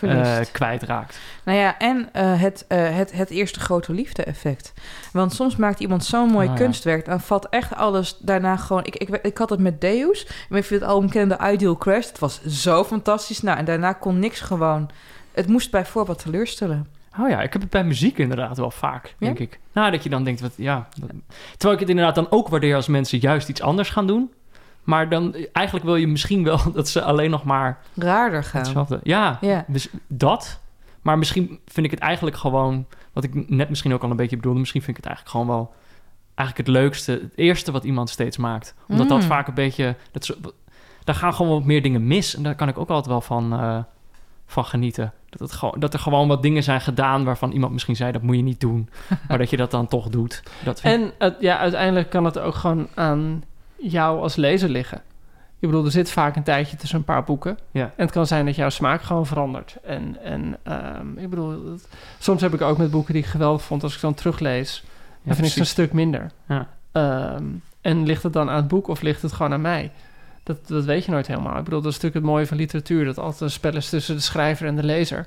Eh kwijtraakt. Nou ja, en eh, het, eh, het, het eerste grote liefde-effect. Want soms maakt iemand zo'n mooi ja. kunstwerk... dan valt echt alles daarna gewoon... Ik, ik, ik had het met Deus. Ik je het album kende, The Ideal Crash. Het was zo fantastisch. Nou, en daarna kon niks gewoon... Het moest bijvoorbeeld teleurstellen. Oh ja, ik heb het bij muziek inderdaad wel vaak, Ja? denk ik. Nou, dat je dan denkt, wat, ja... dat- terwijl ik het inderdaad dan ook waardeer als mensen juist iets anders gaan doen. Maar dan, eigenlijk wil je misschien wel [LAUGHS] dat ze alleen nog maar Raarder gaan. hetzelfde... Ja, Ja. dus dat. Maar misschien vind ik het eigenlijk gewoon... Wat ik net misschien ook al een beetje bedoelde... Misschien vind ik het eigenlijk gewoon wel... Eigenlijk het leukste, het eerste wat iemand steeds maakt. Omdat dat Mm. vaak een beetje... Dat zo, daar gaan gewoon wat meer dingen mis. En daar kan ik ook altijd wel van, eh, van genieten. Dat, het gewoon, dat er gewoon wat dingen zijn gedaan... waarvan iemand misschien zei, dat moet je niet doen. [LAUGHS] maar dat je dat dan toch doet. Dat vind ik- En ja, uiteindelijk kan het ook gewoon aan jou als lezer liggen. Ik bedoel, er zit vaak een tijdje tussen een paar boeken. Ja. En het kan zijn dat jouw smaak gewoon verandert. En, en ehm, ik bedoel, dat- soms heb ik ook met boeken die ik geweldig vond... als ik dan teruglees, dan vind ik ze een stuk minder. Ja. Ehm, en ligt het dan aan het boek of ligt het gewoon aan mij? Dat, dat weet je nooit helemaal. Ik bedoel, dat is natuurlijk het mooie van literatuur... dat altijd een spel is tussen de schrijver en de lezer.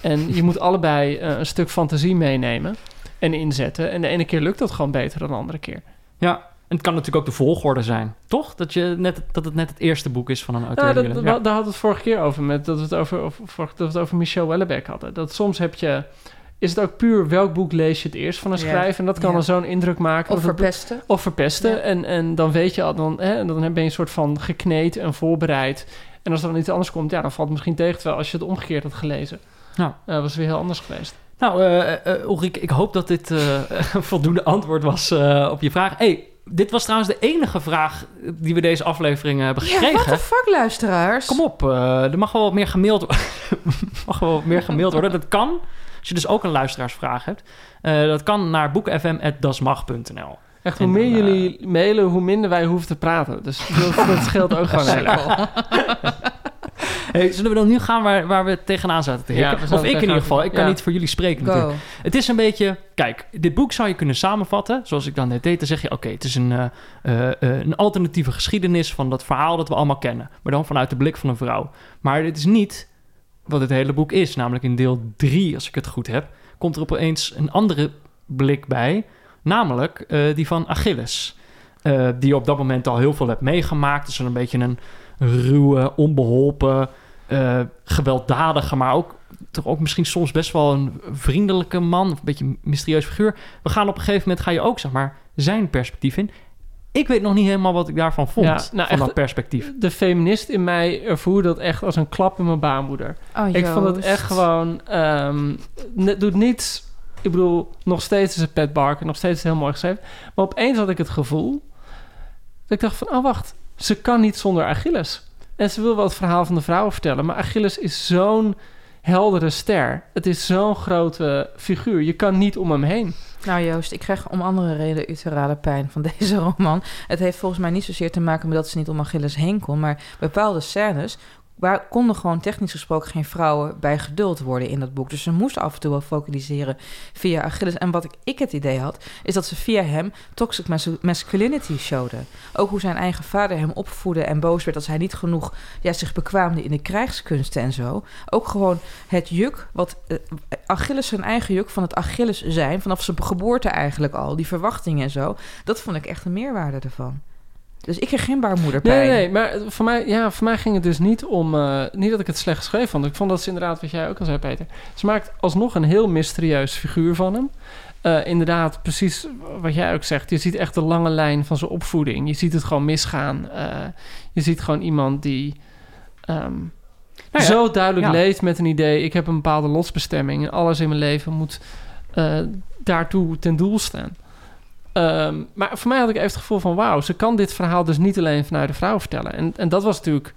En je moet allebei eh, een stuk fantasie meenemen en inzetten. En de ene keer lukt dat gewoon beter dan de andere keer. Ja, en het kan natuurlijk ook de volgorde zijn. Toch? Dat, je net, dat het net het eerste boek is van een auteur. Ja, die dat, Daar hadden we het vorige keer over, met, dat, we het over, dat we het over Michel Wellebeck hadden. Dat soms heb je... Is het ook puur welk boek lees je het eerst van een Ja. schrijver? En dat kan Ja. dan zo'n indruk maken. Of het- verpesten. of verpesten. Ja. En, en dan weet je al, dan, hè, en dan ben je een soort van gekneed en voorbereid. En als er dan iets anders komt, ja, dan valt het misschien tegen. Terwijl als je het omgekeerd had gelezen, Ja. eh, was het weer heel anders geweest. Nou, Ulrike, ik hoop dat dit eh, [LAUGHS] een voldoende antwoord was eh, op je vraag. hey, dit was trouwens de enige vraag die we deze aflevering eh, hebben Ja, gekregen. what the fuck, luisteraars? Kom op, eh, er mag wel wat meer gemaild worden. [LAUGHS] mag wel wat meer gemaild worden. Dat kan, als je dus ook een luisteraarsvraag hebt. Eh, dat kan naar boekenfm.dasmag.nl. Echt, En hoe meer dan, jullie mailen, hoe minder wij hoeven te praten. Dus dat, dat scheelt ook gewoon [LAUGHS] erg. Hey, zullen we dan nu gaan waar, waar we tegenaan zaten te Ja, of ik in ieder geval. Ik kan niet voor jullie spreken natuurlijk. Het is een beetje... Kijk, dit boek zou je kunnen samenvatten... zoals ik dan net deed. Dan zeg je, oké, het is een, eh, eh, eh, een alternatieve geschiedenis... van dat verhaal dat we allemaal kennen. Maar dan vanuit de blik van een vrouw. Maar dit is niet wat het hele boek is. Namelijk in deel 3, als ik het goed heb... komt er opeens een andere blik bij. Namelijk eh, die van Achilles. Eh, die op dat moment al heel veel hebt meegemaakt. Dus een beetje een ruwe, onbeholpen... eh, gewelddadige, maar ook toch ook misschien soms best wel een vriendelijke man, of een beetje een mysterieus figuur. We gaan op een gegeven moment ga je ook zeg maar zijn perspectief in. Ik weet nog niet helemaal wat ik daarvan vond, Ja, nou, van echt- dat perspectief. De feminist in mij ervoer dat echt als een klap in mijn baarmoeder. Oh, Ik vond het echt gewoon... ehm het doet niets... Ik bedoel, nog steeds is het Pat Barker, nog steeds is het heel mooi geschreven. Maar opeens had ik het gevoel... dat ik dacht van, oh wacht, ze kan niet zonder Achilles. En ze wil wel het verhaal van de vrouwen vertellen... maar Achilles is zo'n heldere ster. Het is zo'n grote figuur. Je kan niet om hem heen. Nou Joost, ik krijg om andere reden uterale pijn van [LAUGHS] deze roman. Het heeft volgens mij niet zozeer te maken met dat ze niet om Achilles heen kon... maar bepaalde scènes waar konden gewoon technisch gesproken geen vrouwen bij geduld worden in dat boek. Dus ze moesten af en toe wel focaliseren via Achilles. En wat ik, ik het idee had, is dat ze via hem toxic mas- masculinity showde. Ook hoe zijn eigen vader hem opvoedde en boos werd als hij niet genoeg ja, zich bekwaamde in de krijgskunsten en zo. Ook gewoon het juk, wat eh, Achilles zijn eigen juk van het Achilles zijn, vanaf zijn geboorte eigenlijk al, die verwachtingen en zo. Dat vond ik echt een meerwaarde ervan. Dus ik kreeg geen baarmoederpijn. Nee, nee, maar voor mij, ja, voor mij ging het dus niet om... eh, niet dat ik het slecht geschreven vond. Ik vond dat ze inderdaad, wat jij ook al zei, Peter... Ze maakt alsnog een heel mysterieus figuur van hem. Eh, inderdaad, precies wat jij ook zegt. Je ziet echt de lange lijn van zijn opvoeding. Je ziet het gewoon misgaan. Eh, je ziet gewoon iemand die... ehm, Nou ja, zo duidelijk ja. leeft met een idee... ik heb een bepaalde lotsbestemming... en alles in mijn leven moet daartoe ten doel staan. Ehm, maar voor mij had ik even het gevoel van... wauw, ze kan dit verhaal dus niet alleen vanuit de vrouw vertellen. En, en dat was natuurlijk...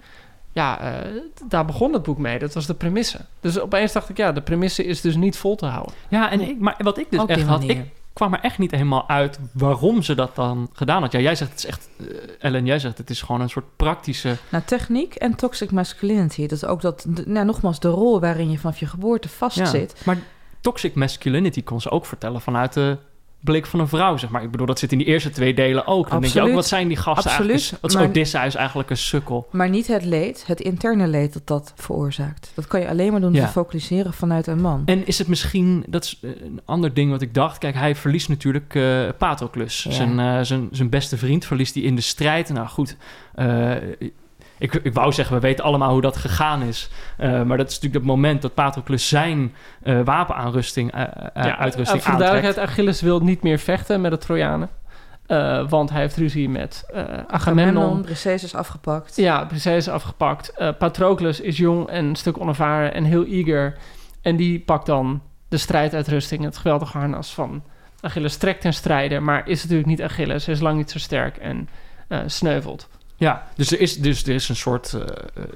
ja, eh, daar begon het boek mee. Dat was de premisse. Dus opeens dacht ik... ja, de premisse is dus niet vol te houden. Ja, en ik, maar wat ik dus echt had, ik kwam er echt niet helemaal uit waarom ze dat dan gedaan had. Ja, jij zegt het is echt, eh, Ellen, jij zegt het is gewoon een soort praktische. Nou, techniek en toxic masculinity. Dat is ook dat, nou, nogmaals, de rol waarin je vanaf je geboorte Ja, vastzit. maar toxic masculinity kon ze ook vertellen vanuit de blik van een vrouw, zeg maar. Ik bedoel, dat zit in die eerste twee delen ook. Dan denk je ook, Absoluut. wat zijn die gasten Absoluut, eigenlijk? Wat is Odysseus eigenlijk een sukkel? Maar niet het leed, het interne leed dat dat veroorzaakt. Dat kan je alleen maar doen Ja. door te focaliseren vanuit een man. En is het misschien, dat is eh, een ander ding wat ik dacht. Kijk, hij verliest natuurlijk eh Patroclus. Ja. Zijn, eh, zijn, zijn beste vriend verliest hij in de strijd. Nou goed, ik, ik wou zeggen, we weten allemaal hoe dat gegaan is. Eh, maar dat is natuurlijk het moment dat Patroclus zijn eh, wapenaanrusting, eh, Ja, uitrusting voor de aantrekt. duidelijkheid, Achilles wil niet meer vechten met de Trojanen. Eh, want hij heeft ruzie met eh Agamemnon. Briseis is afgepakt. Ja, precies is afgepakt. Eh, Patroclus is jong en een stuk onervaren en heel eager. En die pakt dan de strijduitrusting, het geweldige harnas van Achilles. Trekt ten strijde, maar is natuurlijk niet Achilles. Hij is lang niet zo sterk en eh, sneuvelt. Ja, dus er is, dus er is een soort, eh,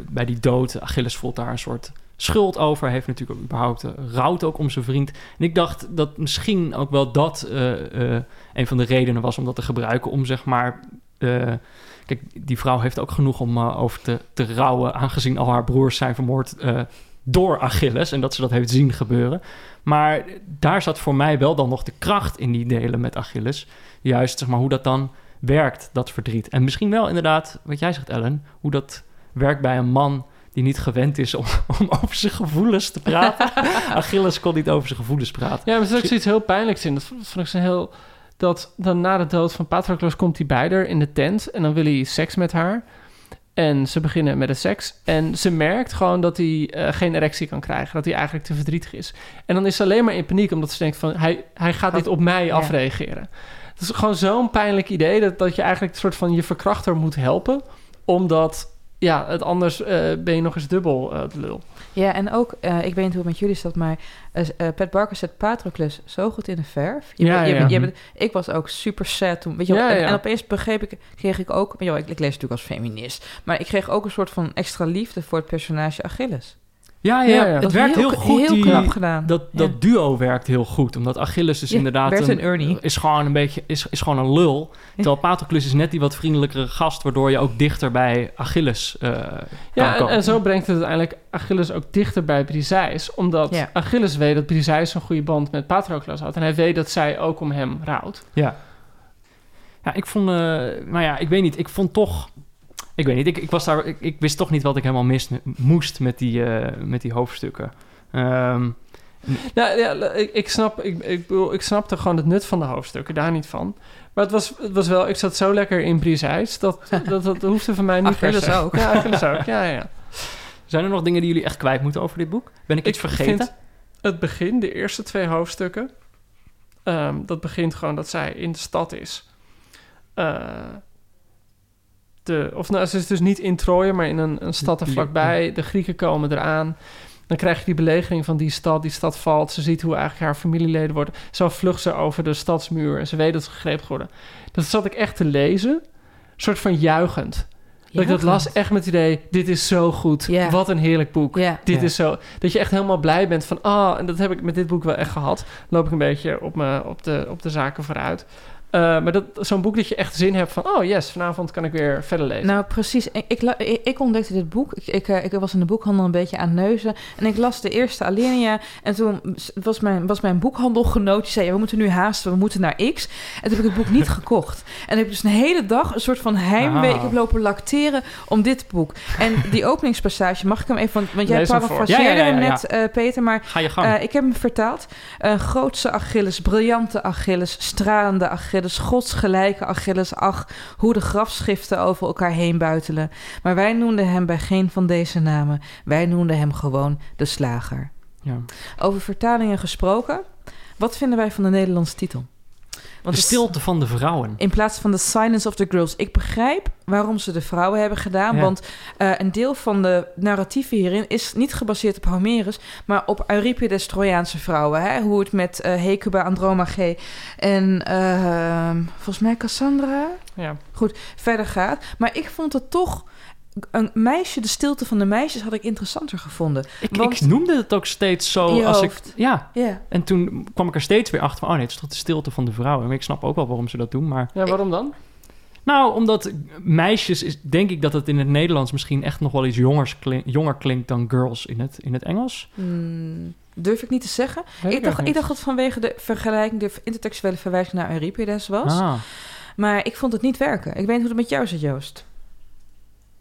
bij die dood, Achilles voelt daar een soort schuld over. Heeft natuurlijk ook überhaupt uh, ook om zijn vriend. En ik dacht dat misschien ook wel dat eh, een van de redenen was om dat te gebruiken. Om zeg maar, kijk, die vrouw heeft ook genoeg om over te, te rouwen, aangezien al haar broers zijn vermoord door Achilles. En dat ze dat heeft zien gebeuren. Maar daar zat voor mij wel dan nog de kracht in die delen met Achilles. Juist, zeg maar, hoe dat dan werkt, dat verdriet. En misschien wel inderdaad, wat jij zegt, Ellen, hoe dat werkt bij een man die niet gewend is om, [LAUGHS] om over zijn gevoelens te praten. [LAUGHS] Achilles kon niet over zijn gevoelens praten. Ja, maar er is ook zoiets heel pijnlijks in. Dat vond ik zo heel... Dat dan na de dood van Patroclus komt hij bij haar in de tent... en dan wil hij seks met haar. En ze beginnen met de seks. En ze merkt gewoon dat hij eh, geen erectie kan krijgen. Dat hij eigenlijk te verdrietig is. En dan is ze alleen maar in paniek... omdat ze denkt van... hij, hij gaat dit op mij Ja. Het is gewoon zo'n pijnlijk idee... Dat, dat je eigenlijk een soort van je verkrachter moet helpen... omdat... Ja, het anders eh, ben je nog eens dubbel de lul. Ja, en ook, eh, ik weet niet hoe het met jullie staat, maar Pat Barker zet Patroclus zo goed in de verf. Je Ja, je ja. je ik was ook super sad toen. Weet je, wel, Ja, en, opeens begreep ik, kreeg ik ook, je wel, ik, ik lees natuurlijk als feminist, maar ik kreeg ook een soort van extra liefde voor het personage Achilles. Ja, ja, Ja, ja. het werkt heel, heel, goed. heel die, knap gedaan. Dat, dat Ja. duo werkt heel goed. Omdat Achilles dus Ja, inderdaad... Bert een- en Ernie. Is gewoon een beetje... Is, is gewoon een lul. Terwijl Patroclus is net die wat vriendelijkere gast... waardoor je ook dichter bij Achilles kan Ja, en, zo brengt het uiteindelijk Achilles ook dichter bij Briseis. Omdat. Achilles weet dat Briseis een goede band met Patroclus had. En hij weet dat zij ook om hem rouwt. Ja. Ja, ik vond... eh nou ja, ik weet niet. Ik vond toch... Ik weet niet. Ik, ik, was daar, ik, ik wist toch niet wat ik helemaal mis, moest met die, eh, met die hoofdstukken. Ehm, Nou, ja, ik, ik, snap, ik, ik, bedoel, ik snapte gewoon het nut van de hoofdstukken, daar niet van. Maar het was, het was wel, ik zat zo lekker in Briseis, dat, [LAUGHS] dat, dat hoefde van mij niet Achilles ook. Ja, Achilles ook. Ja, ja. zijn er nog dingen die jullie echt kwijt moeten over dit boek? Ben ik iets Ik vergeten? het begin, de eerste twee hoofdstukken, ehm, dat begint gewoon dat zij in de stad is. Eh, de, of nou, ze is dus niet in Troje, maar in een, een stad er vlakbij. De Grieken komen eraan. Dan krijg je die belegering van die stad. Die stad valt. Ze ziet hoe eigenlijk haar familieleden worden. Zo vlucht ze over de stadsmuur. En ze weet dat ze gegrepen worden. Dat zat ik echt te lezen. Een soort van juichend. Dat ik dat las echt met het idee... Dit is zo goed. Wat een heerlijk boek. Dit is zo... Dat je echt helemaal blij bent van... Ah, en dat heb ik met dit boek wel echt gehad. Loop ik een beetje op, me, op, de, op de zaken vooruit. Eh, maar dat, zo'n boek dat je echt zin hebt van... Oh yes, vanavond kan ik weer verder lezen. Nou, precies. Ik, ik, la- ik, ik ontdekte dit boek. Ik, ik, eh, ik was in de boekhandel een beetje aan neuzen. En ik las de eerste Alinea. En toen was mijn, was mijn boekhandelgenoot. Die zei, ja, we moeten nu haasten. We moeten naar X. En toen heb ik het boek niet [LAUGHS] gekocht. En ik heb dus een hele dag een soort van heimwee. Ah. Ik heb lopen lacteren om dit boek. En die [LAUGHS] openingspassage, mag ik hem even... Want, jij parafraseerde Ja, ja, ja, hem net, eh, Peter. Maar Ga je gang. ik heb hem vertaald. Een grootse Achilles, briljante Achilles, stralende Achilles, godsgelijke Achilles. Ach, hoe de grafschriften over elkaar heen buitelen. Maar wij noemden hem bij geen van deze namen. Wij noemden hem gewoon de slager. ja. Over vertalingen gesproken. Wat vinden wij van de Nederlandse titel? De het- stilte van de vrouwen. in plaats van The Silence of the Girls. Ik begrijp waarom ze de vrouwen hebben gedaan. Ja. Want eh, een deel van de narratieven hierin is niet gebaseerd op Homerus, maar op Euripides' Trojaanse vrouwen. Hè? Hoe het met eh, Hecuba, Andromache en eh, volgens mij Cassandra Ja. verder gaat. Maar ik vond het toch. Een meisje, de stilte van de meisjes, had ik interessanter gevonden. Ik, Want- ik noemde het ook steeds zo In je als ik... Ja, Ja. en toen kwam ik er steeds weer achter van... Oh nee, het is toch de stilte van de vrouwen. Maar ik snap ook wel waarom ze dat doen, maar... ja, waarom dan? Nou, omdat meisjes, is, denk ik dat het in het Nederlands misschien echt nog wel iets jongers klink- jonger klinkt dan girls in het, in het Engels. Hmm, durf ik niet te zeggen. Ik dacht, ik dacht dat vanwege de vergelijking, de intertextuele verwijzing naar Euripides was. Ah, Maar ik vond het niet werken. Ik weet niet hoe het met jou zit, Joost.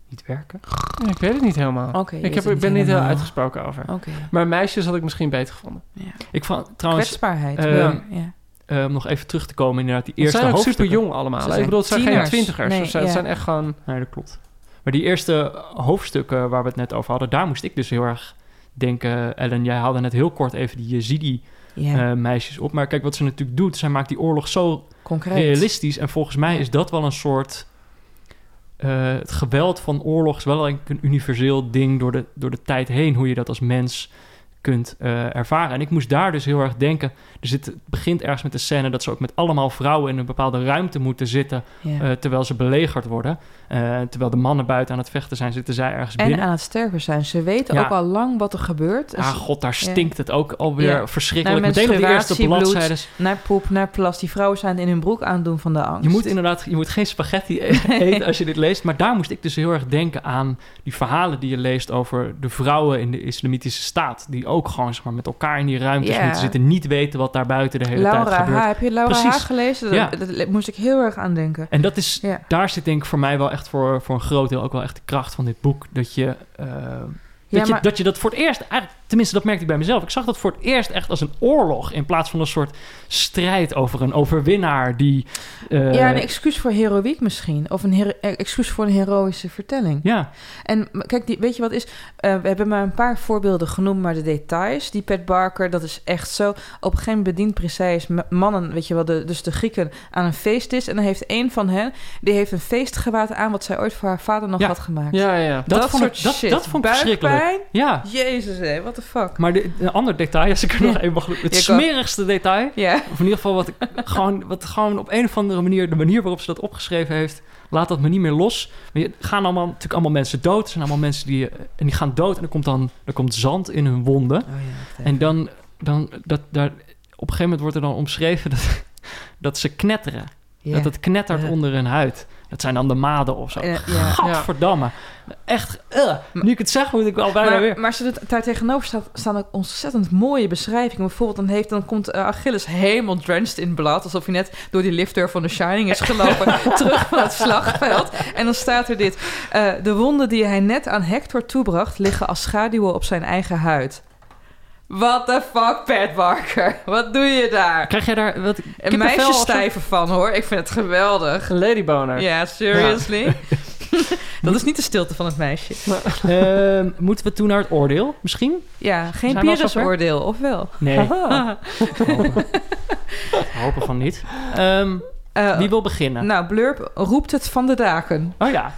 Niet werken. Ja, ik weet het niet helemaal. Ik, heb, ik ben niet heel uitgesproken over. Oké. Maar meisjes had ik misschien beter gevonden. Ja. Ik vond trouwens, Kwetsbaarheid. wel, ja. eh, om nog even terug te komen, inderdaad, die eerste zijn ook hoofdstukken. super jong allemaal. Ze ik bedoel, het zijn geen twintigers. Nee, of zo. Het ja. zijn echt gewoon... Nee, dat klopt. Maar die eerste hoofdstukken waar we het net over hadden, daar moest ik dus heel erg denken. Ellen, jij haalde net heel kort even die Yazidi-meisjes ja. op. Maar kijk, wat ze natuurlijk doet, zij maakt die oorlog zo Concreet. realistisch. En volgens mij Ja. is dat wel een soort... eh, het geweld van oorlog is wel een universeel ding door de, door de tijd heen... hoe je dat als mens kunt eh, ervaren. En ik moest daar dus heel erg denken... Er zit, het begint ergens met de scène dat ze ook met allemaal vrouwen... in een bepaalde ruimte moeten zitten... Eh, terwijl ze belegerd worden. Eh, terwijl de mannen buiten aan het vechten zijn... zitten zij ergens en binnen. aan het sterven zijn. Ze weten Ja. ook al lang wat er gebeurt. En Ah, ze- god, daar stinkt het ook alweer Ja. verschrikkelijk. Naar Meteen op de eerste bladzijden. Naar poep, naar plas. Die vrouwen zijn in hun broek aandoen van de angst. Je moet inderdaad, je moet geen spaghetti e- [LAUGHS] eten als je dit leest. Maar daar moest ik dus heel erg denken aan die verhalen die je leest over de vrouwen in de islamitische staat. Die ook gewoon zeg maar, met elkaar in die ruimtes moeten zitten. Niet weten wat daar buiten de hele tijd Laura gebeurt. H. Heb je Laura Precies. H. gelezen? Ja. Dat, dat moest ik heel erg aan denken. En dat is, Ja. daar zit denk ik voor mij wel echt voor, voor een groot deel ook wel echt de kracht van dit boek. Dat je, Ja, dat, je, dat je dat voor het eerst, eigenlijk, tenminste dat merkte ik bij mezelf. Ik zag dat voor het eerst echt als een oorlog. In plaats van een soort strijd over een overwinnaar die... eh, ja, een excuus voor heroïek misschien. Of een eh, excuus voor een heroïsche vertelling. ja, En kijk, die, weet je wat is? Eh, we hebben maar een paar voorbeelden genoemd, maar de details. Die Pat Barker, dat is echt zo. Op een gegeven moment bedient precies mannen, weet je wel, de, dus de Grieken aan een feest is. En dan heeft een van hen, die heeft een feestgewaad aan wat zij ooit voor haar vader nog Ja. had gemaakt. Ja, ja. dat, vond soort ik, dat, shit. dat vond ik verschrikkelijk. Buikpijn? Ja, Jezus, hé, what the fuck. Maar de, een ander detail, als ik er nog even mag... Het Ja, smerigste detail, Ja. of in ieder geval wat, ik, [LAUGHS] gewoon, wat gewoon op een of andere manier... de manier waarop ze dat opgeschreven heeft... laat dat me niet meer los. Er gaan allemaal, natuurlijk allemaal mensen dood. Er zijn allemaal mensen die... eh, en die gaan dood en er komt dan er komt zand in hun wonden. Oh ja, En dan... dan dat, daar, op een gegeven moment wordt er dan omschreven dat, [LAUGHS] dat ze knetteren. Dat het knettert onder hun huid. Dat zijn dan de maden of zo. Eh, ja. Gadverdamme. Echt, eh, nu ik het zeg, moet ik wel bijna maar, weer... maar ze doet, daar tegenover staat, staan ook ontzettend mooie beschrijvingen. Bijvoorbeeld, dan, heeft, dan komt eh, Achilles helemaal drenched in blad. Alsof hij net door die liftdeur van The Shining is gelopen. [LAUGHS] terug van het slagveld. En dan staat er dit. de wonden die hij net aan Hector toebracht... liggen als schaduwen op zijn eigen huid. What the fuck, Pat Barker? Wat doe je daar? Krijg jij daar... Wat, Een meisje stijven van, hoor. Ik vind het geweldig. Een ladyboner. Ja, seriously? [LAUGHS] Dat is niet de stilte van het meisje. [LAUGHS] Ehm, moeten we toen naar het oordeel, misschien? Ja, geen? Pyrrhus-oordeel, of wel? Nee, [LAUGHS] hopen. hopen van niet. Ehm, Eh, wie wil beginnen? Nou, Blurp roept het van de daken. Oh ja,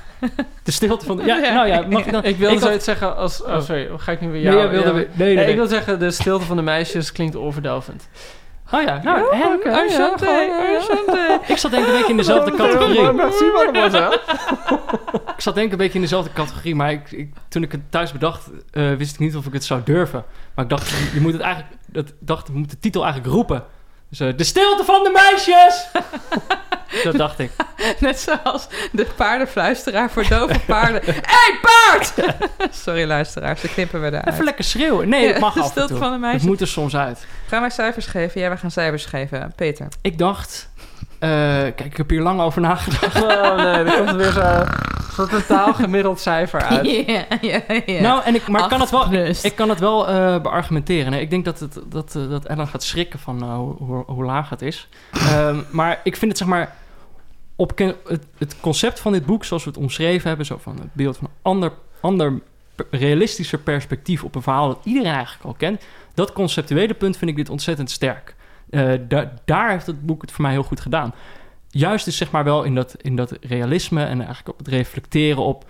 de stilte van... De, ja, Ja. nou ja, mag ik dan... Ik wilde had- zoiets zeggen als... Oh, sorry. Ga ik nu weer Nee, jou... jij wilde ja, nee, nee, Nee, nee. ik wil zeggen, de stilte van de meisjes klinkt oorverdovend. Oh ja, nou, ja. Ik zat denk ik een beetje in dezelfde categorie. Merci, mademoiselle. Ik zat denk ik een beetje in dezelfde categorie, maar ik, ik, toen ik het thuis bedacht, eh, wist ik niet of ik het zou durven. Maar ik dacht, je moet het eigenlijk, dat, ik moet de titel eigenlijk roepen. Dus de stilte van de meisjes! [LAUGHS] dat dacht ik. [LAUGHS] Net zoals de paardenfluisteraar voor dove paarden. Hé, [LAUGHS] hey, paard! Sorry, luisteraars, ze knippen we Even eruit. lekker schreeuwen. Nee, Ja, het mag de af en stilte toe. van de meisjes. Het moet er soms uit. Gaan wij cijfers geven? Ja, wij gaan cijfers geven. Peter. Ik dacht, eh, kijk, ik heb hier lang over nagedacht. Oh nee, er komt er weer zo'n zo'n totaal gemiddeld cijfer uit. [LAUGHS] Ja, ja, ja. Nou, en ik, maar ik kan het wel, ik kan het wel eh, beargumenteren. hè. Ik denk dat, het, dat, eh, dat Ellen gaat schrikken van hoe, hoe, hoe laag het is. Ehm, maar ik vind het zeg maar... Op het, het concept van dit boek, zoals we het omschreven hebben... zo van het beeld van een ander, ander realistischer perspectief op een verhaal... dat iedereen eigenlijk al kent. Dat conceptuele punt vind ik dit ontzettend sterk. Eh, da- daar heeft het boek het voor mij heel goed gedaan. Juist dus zeg maar wel in dat, in dat realisme... en eigenlijk op het reflecteren op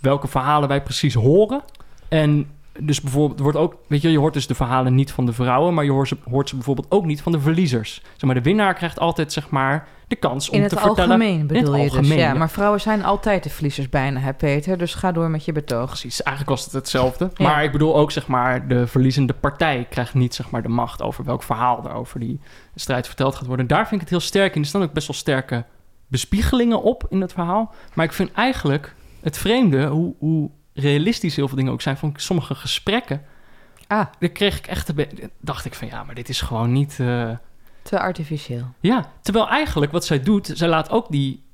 welke verhalen wij precies horen. En dus bijvoorbeeld, er wordt ook, weet je, je hoort dus de verhalen niet van de vrouwen, maar je hoort ze, hoort ze bijvoorbeeld ook niet van de verliezers. Zeg maar, de winnaar krijgt altijd, zeg maar, de kans om In het te vertellen. algemeen bedoel het je dus. Ja, ja. maar vrouwen zijn altijd de verliezers bijna, hè, Peter. Dus ga door met je betoog. Precies, eigenlijk was het hetzelfde. Ja. Maar ik bedoel ook, zeg maar, de verliezende partij krijgt niet, zeg maar, de macht over welk verhaal er over die strijd verteld gaat worden. Daar vind ik het heel sterk in. Er staan ook best wel sterke bespiegelingen op in het verhaal. Maar ik vind eigenlijk het vreemde, hoe, hoe realistisch heel veel dingen ook zijn, ik sommige gesprekken. Ah, Daar kreeg ik echt dacht ik van ja, maar dit is gewoon niet. eh, te artificieel. ja, terwijl eigenlijk wat zij doet, zij laat ook die,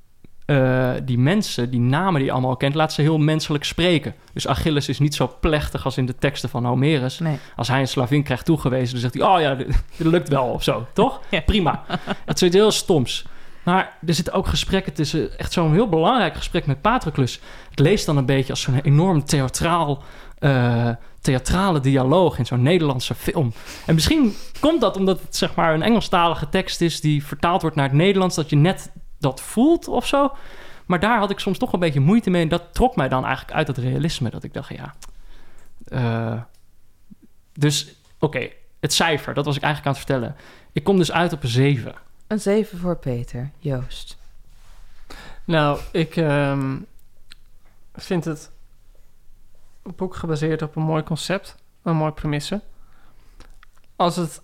eh, die mensen, die namen die je allemaal kent, laat ze heel menselijk spreken. Dus Achilles is niet zo plechtig als in de teksten van Homerus. Nee. Als hij een slavin krijgt toegewezen, dan zegt hij, oh ja, dit, dit lukt wel of zo, toch? [LAUGHS] Ja. Prima. Het is iets heel stoms. Maar er zitten ook gesprekken tussen, echt zo'n heel belangrijk gesprek met Patroclus. Het leest dan een beetje als zo'n enorm theatraal, eh, theatrale dialoog in zo'n Nederlandse film. En misschien komt dat omdat het zeg maar een Engelstalige tekst is die vertaald wordt naar het Nederlands, dat je net dat voelt of zo. Maar daar had ik soms toch een beetje moeite mee. En dat trok mij dan eigenlijk uit het realisme. Dat ik dacht, ja. eh, dus, oké, het cijfer, dat was ik eigenlijk aan het vertellen. Ik kom dus uit op een 7. Een 7 voor Peter. Joost. Nou, ik ehm, vind het boek gebaseerd op een mooi concept, een mooie premisse. Als het,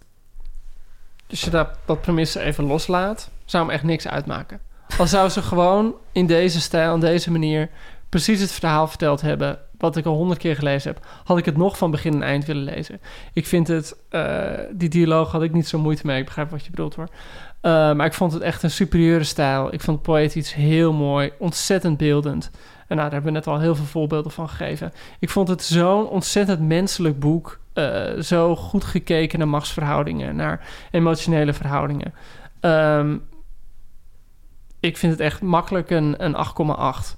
als je dat, premisse even loslaat, zou hem echt niks uitmaken. Al zou ze gewoon in deze stijl, op deze manier, precies het verhaal verteld hebben wat ik al honderd keer gelezen heb, had ik het nog van begin en eind willen lezen. Ik vind het, eh, die dialoog had ik niet zo moeite mee. Ik begrijp wat je bedoelt hoor. Uh, maar ik vond het echt een superieure stijl. Ik vond poëtisch heel mooi, ontzettend beeldend. En nou, daar hebben we net al heel veel voorbeelden van gegeven. Ik vond het zo'n ontzettend menselijk boek. Uh, zo goed gekeken naar machtsverhoudingen, naar emotionele verhoudingen. Um, ik vind het echt makkelijk een, een 8,8.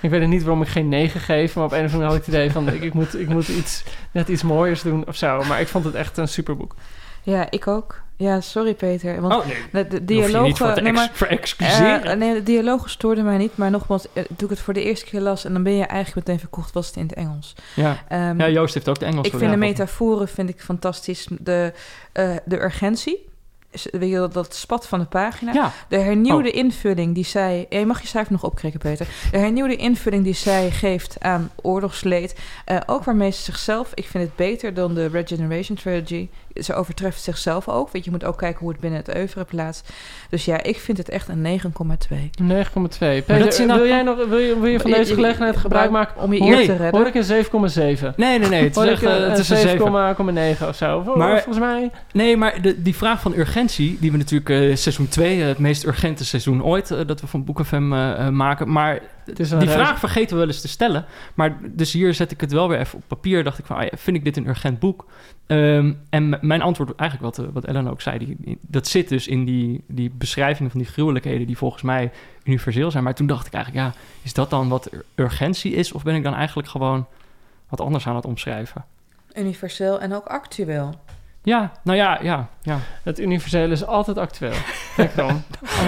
Ik weet niet waarom ik geen 9 geef, maar op een of andere had ik het idee van ik, ik moet, ik moet iets, net iets mooiers doen of zo. Maar ik vond het echt een superboek. Ja, ik ook. Ja, sorry Peter. Want oh, nee. de, de dialogen... nee, maar. Uh, nee, de dialogen stoorden mij niet. Maar nogmaals, uh, toen ik het voor de eerste keer las... en dan ben je eigenlijk meteen verkocht, was het in het Engels. Ja, um, ja Joost heeft ook de Engels. Ik vind de metaforen vind ik fantastisch. De, uh, de urgentie. Weet je, dat, dat spat van de pagina. Ja. De hernieuwde oh. invulling die zij... Ja, je mag je cijfer nog opkrikken, Peter. De hernieuwde invulling die zij geeft aan oorlogsleed. Uh, ook waarmee ze zichzelf... Ik vind het beter dan de Regeneration Trilogy. Ze overtreft zichzelf ook. Want je moet ook kijken hoe het binnen het oeuvre plaatst. Dus ja, ik vind het echt een 9,2. 9,2. Peter, wil, jij nog, wil, je, wil je van deze gelegenheid gebruik maken? Om je eer nee, te redden? hoor ik een 7,7? Nee, nee, nee. Het is, echt, het is een 7,9 of zo. Maar, volgens mij... Nee, maar de, die vraag van urgentie... die we natuurlijk uh, seizoen 2... het meest urgente seizoen ooit... Uh, dat we van BoekFM maken. Maar die vraag vergeten we wel eens te stellen. Maar dus hier zet ik het wel weer even op papier. Dacht ik van, ah ja, vind ik dit een urgent boek? Um, en mijn antwoord, eigenlijk wat, wat Ellen ook zei... Die, dat zit dus in die, die beschrijvingen van die gruwelijkheden... die volgens mij universeel zijn. Maar toen dacht ik eigenlijk, ja, is dat dan wat urgentie is? Of ben ik dan eigenlijk gewoon wat anders aan het omschrijven? Universeel en ook actueel. Ja, nou ja, ja, ja. Het universele is altijd actueel. Kijk [LAUGHS] dan.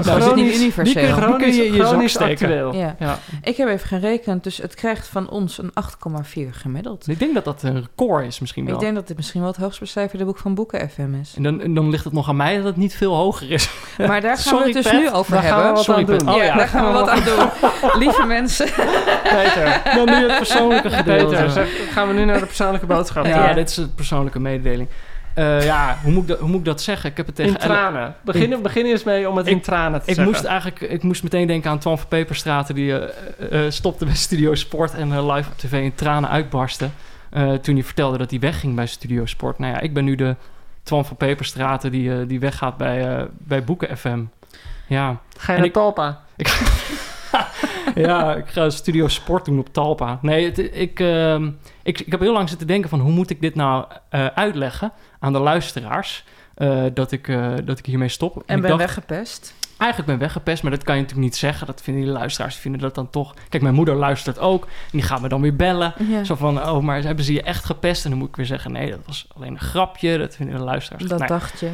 nou, is het niet universeel? Die kun je je chronisch steken. actueel. Ja. ja. Ik heb even gerekend, dus het krijgt van ons een 8,4 gemiddeld. Ik denk dat dat een record is misschien wel. Ik denk dat dit misschien wel het hoogst becijferde boek van Boeken FM is. En dan, dan ligt het nog aan mij dat het niet veel hoger is. Maar daar [LAUGHS] gaan Sorry, we het dus Pet. nu over Daar gaan hebben. we wat Sorry, aan doen. Pet. ja, Oh ja. daar gaan we wat aan doen. [LAUGHS] Lieve mensen. Peter, Dan nu het persoonlijke gedeelte. Peter zeg, gaan we nu naar de persoonlijke boodschap. Ja, Ja. dit is een persoonlijke mededeling. Eh, ja, hoe moet, ik dat, hoe moet ik dat zeggen? Ik heb het tegen In tranen. Begin, begin eens mee om het in tranen te Ik zeggen. moest eigenlijk, ik moest meteen denken aan Twan van Peperstraten... die eh, eh, stopte bij Studio Sport en live op tv in tranen uitbarstte... toen hij vertelde dat hij wegging bij Studio Sport. Nou ja, ik ben nu de Twan van Peperstraten die, die weggaat bij, bij Boeken FM. Ja, Ga je en naar ik- Talpa? [LAUGHS] ja, ik ga Studio Sport doen op Talpa. Nee, het, ik, ehm, ik, ik heb heel lang zitten denken van... hoe moet ik dit nou uitleggen aan de luisteraars... eh, dat, ik, eh, dat ik hiermee stop. En ben dacht, weggepest. Eigenlijk ben weggepest, maar dat kan je natuurlijk niet zeggen. Dat vinden die luisteraars, vinden dat dan toch... Kijk, mijn moeder luistert ook. En die gaat me dan weer bellen. Ja. Zo van, oh, maar hebben ze je echt gepest? En dan moet ik weer zeggen, nee, dat was alleen een grapje. Dat vinden de luisteraars. Dat Nee. dacht je.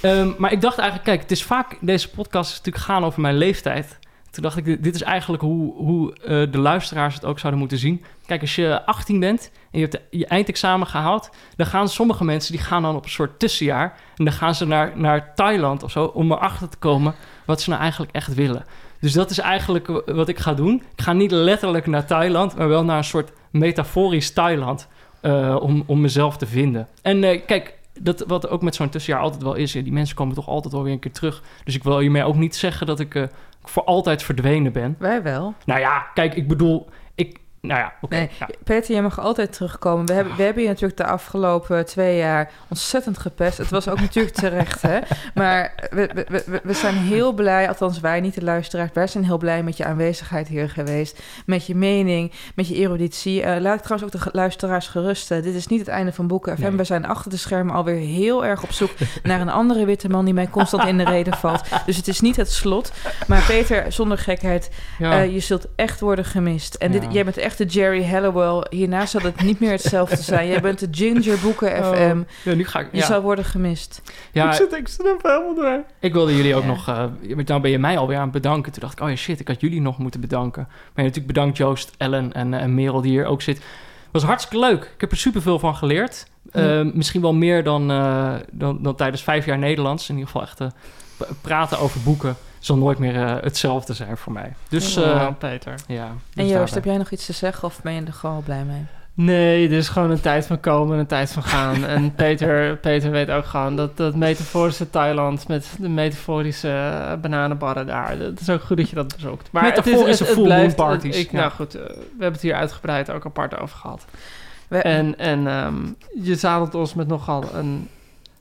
Ehm, maar ik dacht eigenlijk, kijk, het is vaak... Deze podcast is natuurlijk gaan over mijn leeftijd. Toen dacht ik, dit- is eigenlijk hoe, hoe eh, de luisteraars het ook zouden moeten zien. Kijk, als je 18 bent en je hebt je eindexamen gehaald... dan gaan sommige mensen, die gaan dan op een soort tussenjaar... en dan gaan ze naar, naar Thailand of zo... om erachter te komen wat ze nou eigenlijk echt willen. Dus dat is eigenlijk wat ik ga doen. Ik ga niet letterlijk naar Thailand... maar wel naar een soort metaforisch Thailand... eh, om, om mezelf te vinden. En eh, kijk, dat, wat ook met zo'n tussenjaar altijd wel is... die mensen komen toch altijd wel weer een keer terug. Dus ik wil hiermee ook niet zeggen dat ik... voor altijd verdwenen ben. Wij wel. Nou ja, kijk, ik bedoel, nou ja, oké. Nee, ja. Peter, je mag altijd terugkomen. We hebben, we hebben je natuurlijk de afgelopen twee jaar ontzettend gepest. Het was ook natuurlijk terecht, hè? Maar we, we, we, zijn heel blij, althans wij, niet de luisteraars... wij zijn heel blij met je aanwezigheid hier geweest. Met je mening, met je eruditie. Eh, laat ik trouwens ook de luisteraars gerusten. Dit is niet het einde van Boeken FM. Nee. We zijn achter de schermen alweer heel erg op zoek... naar een andere witte man die mij constant in de reden valt. Dus het is niet het slot. Maar Peter, zonder gekheid... Ja. Eh, je zult echt worden gemist. En dit, jij bent echt de Jerry Halliwell. Hierna zal het niet meer hetzelfde zijn. Jij bent de Ginger Boeken Oh, FM. ja, nu ga ik, Je zal worden gemist. ja, ik, zit, ik zit even helemaal door. Ik wilde jullie ook Ja. nog... eh nou ben je mij alweer aan het bedanken. Toen dacht ik, oh ja, shit, ik had jullie nog moeten bedanken. Maar ja, natuurlijk bedankt Joost, Ellen en, eh, en Merel die hier ook zit. was hartstikke leuk. Ik heb er superveel van geleerd. Eh, Misschien wel meer dan, eh, dan, dan tijdens vijf jaar Nederlands. In ieder geval echt praten over boeken zal nooit meer eh, hetzelfde zijn voor mij. Dus eh, Oh, Peter. ja. En dus Joost, daarbij. heb jij nog iets te zeggen of ben je er gewoon blij mee? Nee, er is gewoon een tijd van komen en een tijd van gaan. [LAUGHS] en Peter, Peter weet ook gewoon dat dat metaforische Thailand met de metaforische eh, bananenbarren daar. Het is ook goed dat je dat bezoekt. Maar het is- Metaforische full moon parties, Ik, ja. Nou goed, eh, we hebben het hier uitgebreid ook apart over gehad. We- En, en ehm, je zadelt ons met nogal een,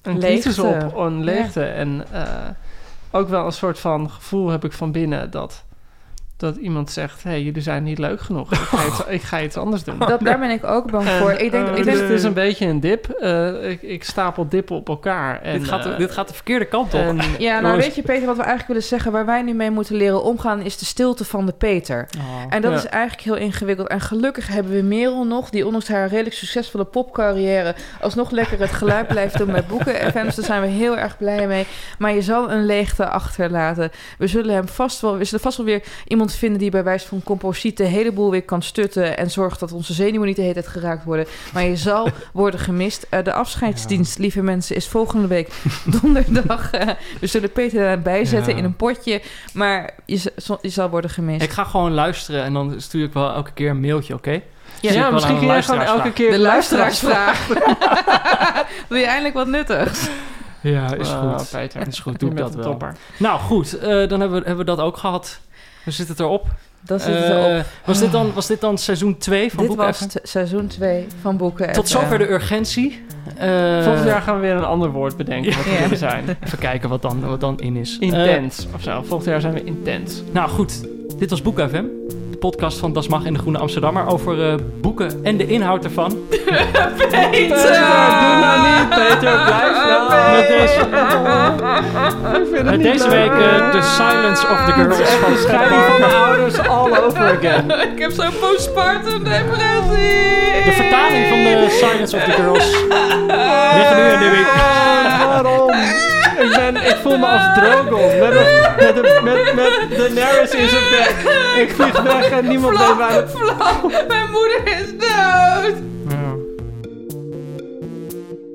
een Leegte. crisis op, een leegte. En eh, ook wel een soort van gevoel heb ik van binnen dat, dat iemand zegt... hé, hey, jullie zijn niet leuk genoeg. Ik ga iets, [LAUGHS] ik ga iets anders doen. Dat, daar ben ik ook bang En, voor. Ik denk, eh, ik dus denk, het is een beetje een dip. Eh, ik, ik stapel dippen op elkaar. En, dit, gaat, de- eh, dit gaat de verkeerde kant op. en- ja, nou jongens, weet je Peter, wat we eigenlijk willen zeggen... waar wij nu mee moeten leren omgaan... is de stilte van de Peter. Oh. En dat Ja. is eigenlijk heel ingewikkeld. En gelukkig hebben we Merel nog, die ondanks haar redelijk succesvolle popcarrière alsnog lekker het geluid [LAUGHS] blijft doen bij boeken. FM's, daar zijn we heel erg blij mee. Maar je zal een leegte achterlaten. We zullen hem vast wel, we zullen vast wel weer iemand vinden die bij wijze van composiet de hele boel weer kan stutten en zorgt dat onze zenuwen niet de hele tijd geraakt worden. Maar je zal [LAUGHS] worden gemist. Eh, de afscheidsdienst, lieve mensen, is volgende week [LAUGHS] donderdag. Eh, we zullen Peter erbij zetten Ja. in een potje. Maar je, je zal worden gemist. Ik ga gewoon luisteren en dan stuur ik wel elke keer een mailtje, oké? Ja, ja, wel misschien kun jij gewoon elke keer de luisteraarsvraag. [LAUGHS] Wil je eindelijk wat nuttigs? Ja, is goed. Peter. Is goed, Je doe ik dat wel. topper. Nou goed, eh, dan hebben we, hebben we dat ook gehad. We zitten het erop. Dat zit het Eh, erop. was, dit dan, was dit dan seizoen 2 van Dit Boeken was FM? t- seizoen 2 van Boeken Tot zover de urgentie. Eh, Volgend jaar gaan we weer een ander woord bedenken wat we Ja. willen zijn. [LAUGHS] Even kijken wat dan, wat dan in is. Eh, Intens of zo. Volgend jaar zijn we intens. nou goed, dit was Boeken FM. De podcast van Das Mag en de Groene Amsterdammer over eh, boeken en de inhoud ervan. [LAUGHS] Peter, doe nou niet, Peter. Blijf nou. Met deze, deze leuk. week eh, The Silence of the Girls van [LAUGHS] de scheiding van mijn ouders all over again. [LAUGHS] Ik heb zo'n postpartum depressie. De vertaling van de Silence of the Girls. Liggen nu in de week. Waarom? Ik, ben, ik voel me als Drogon. Met, een, met, een, met, met Daenerys in zijn bek. Ik vlieg weg en niemand weet waar mijn moeder is dood.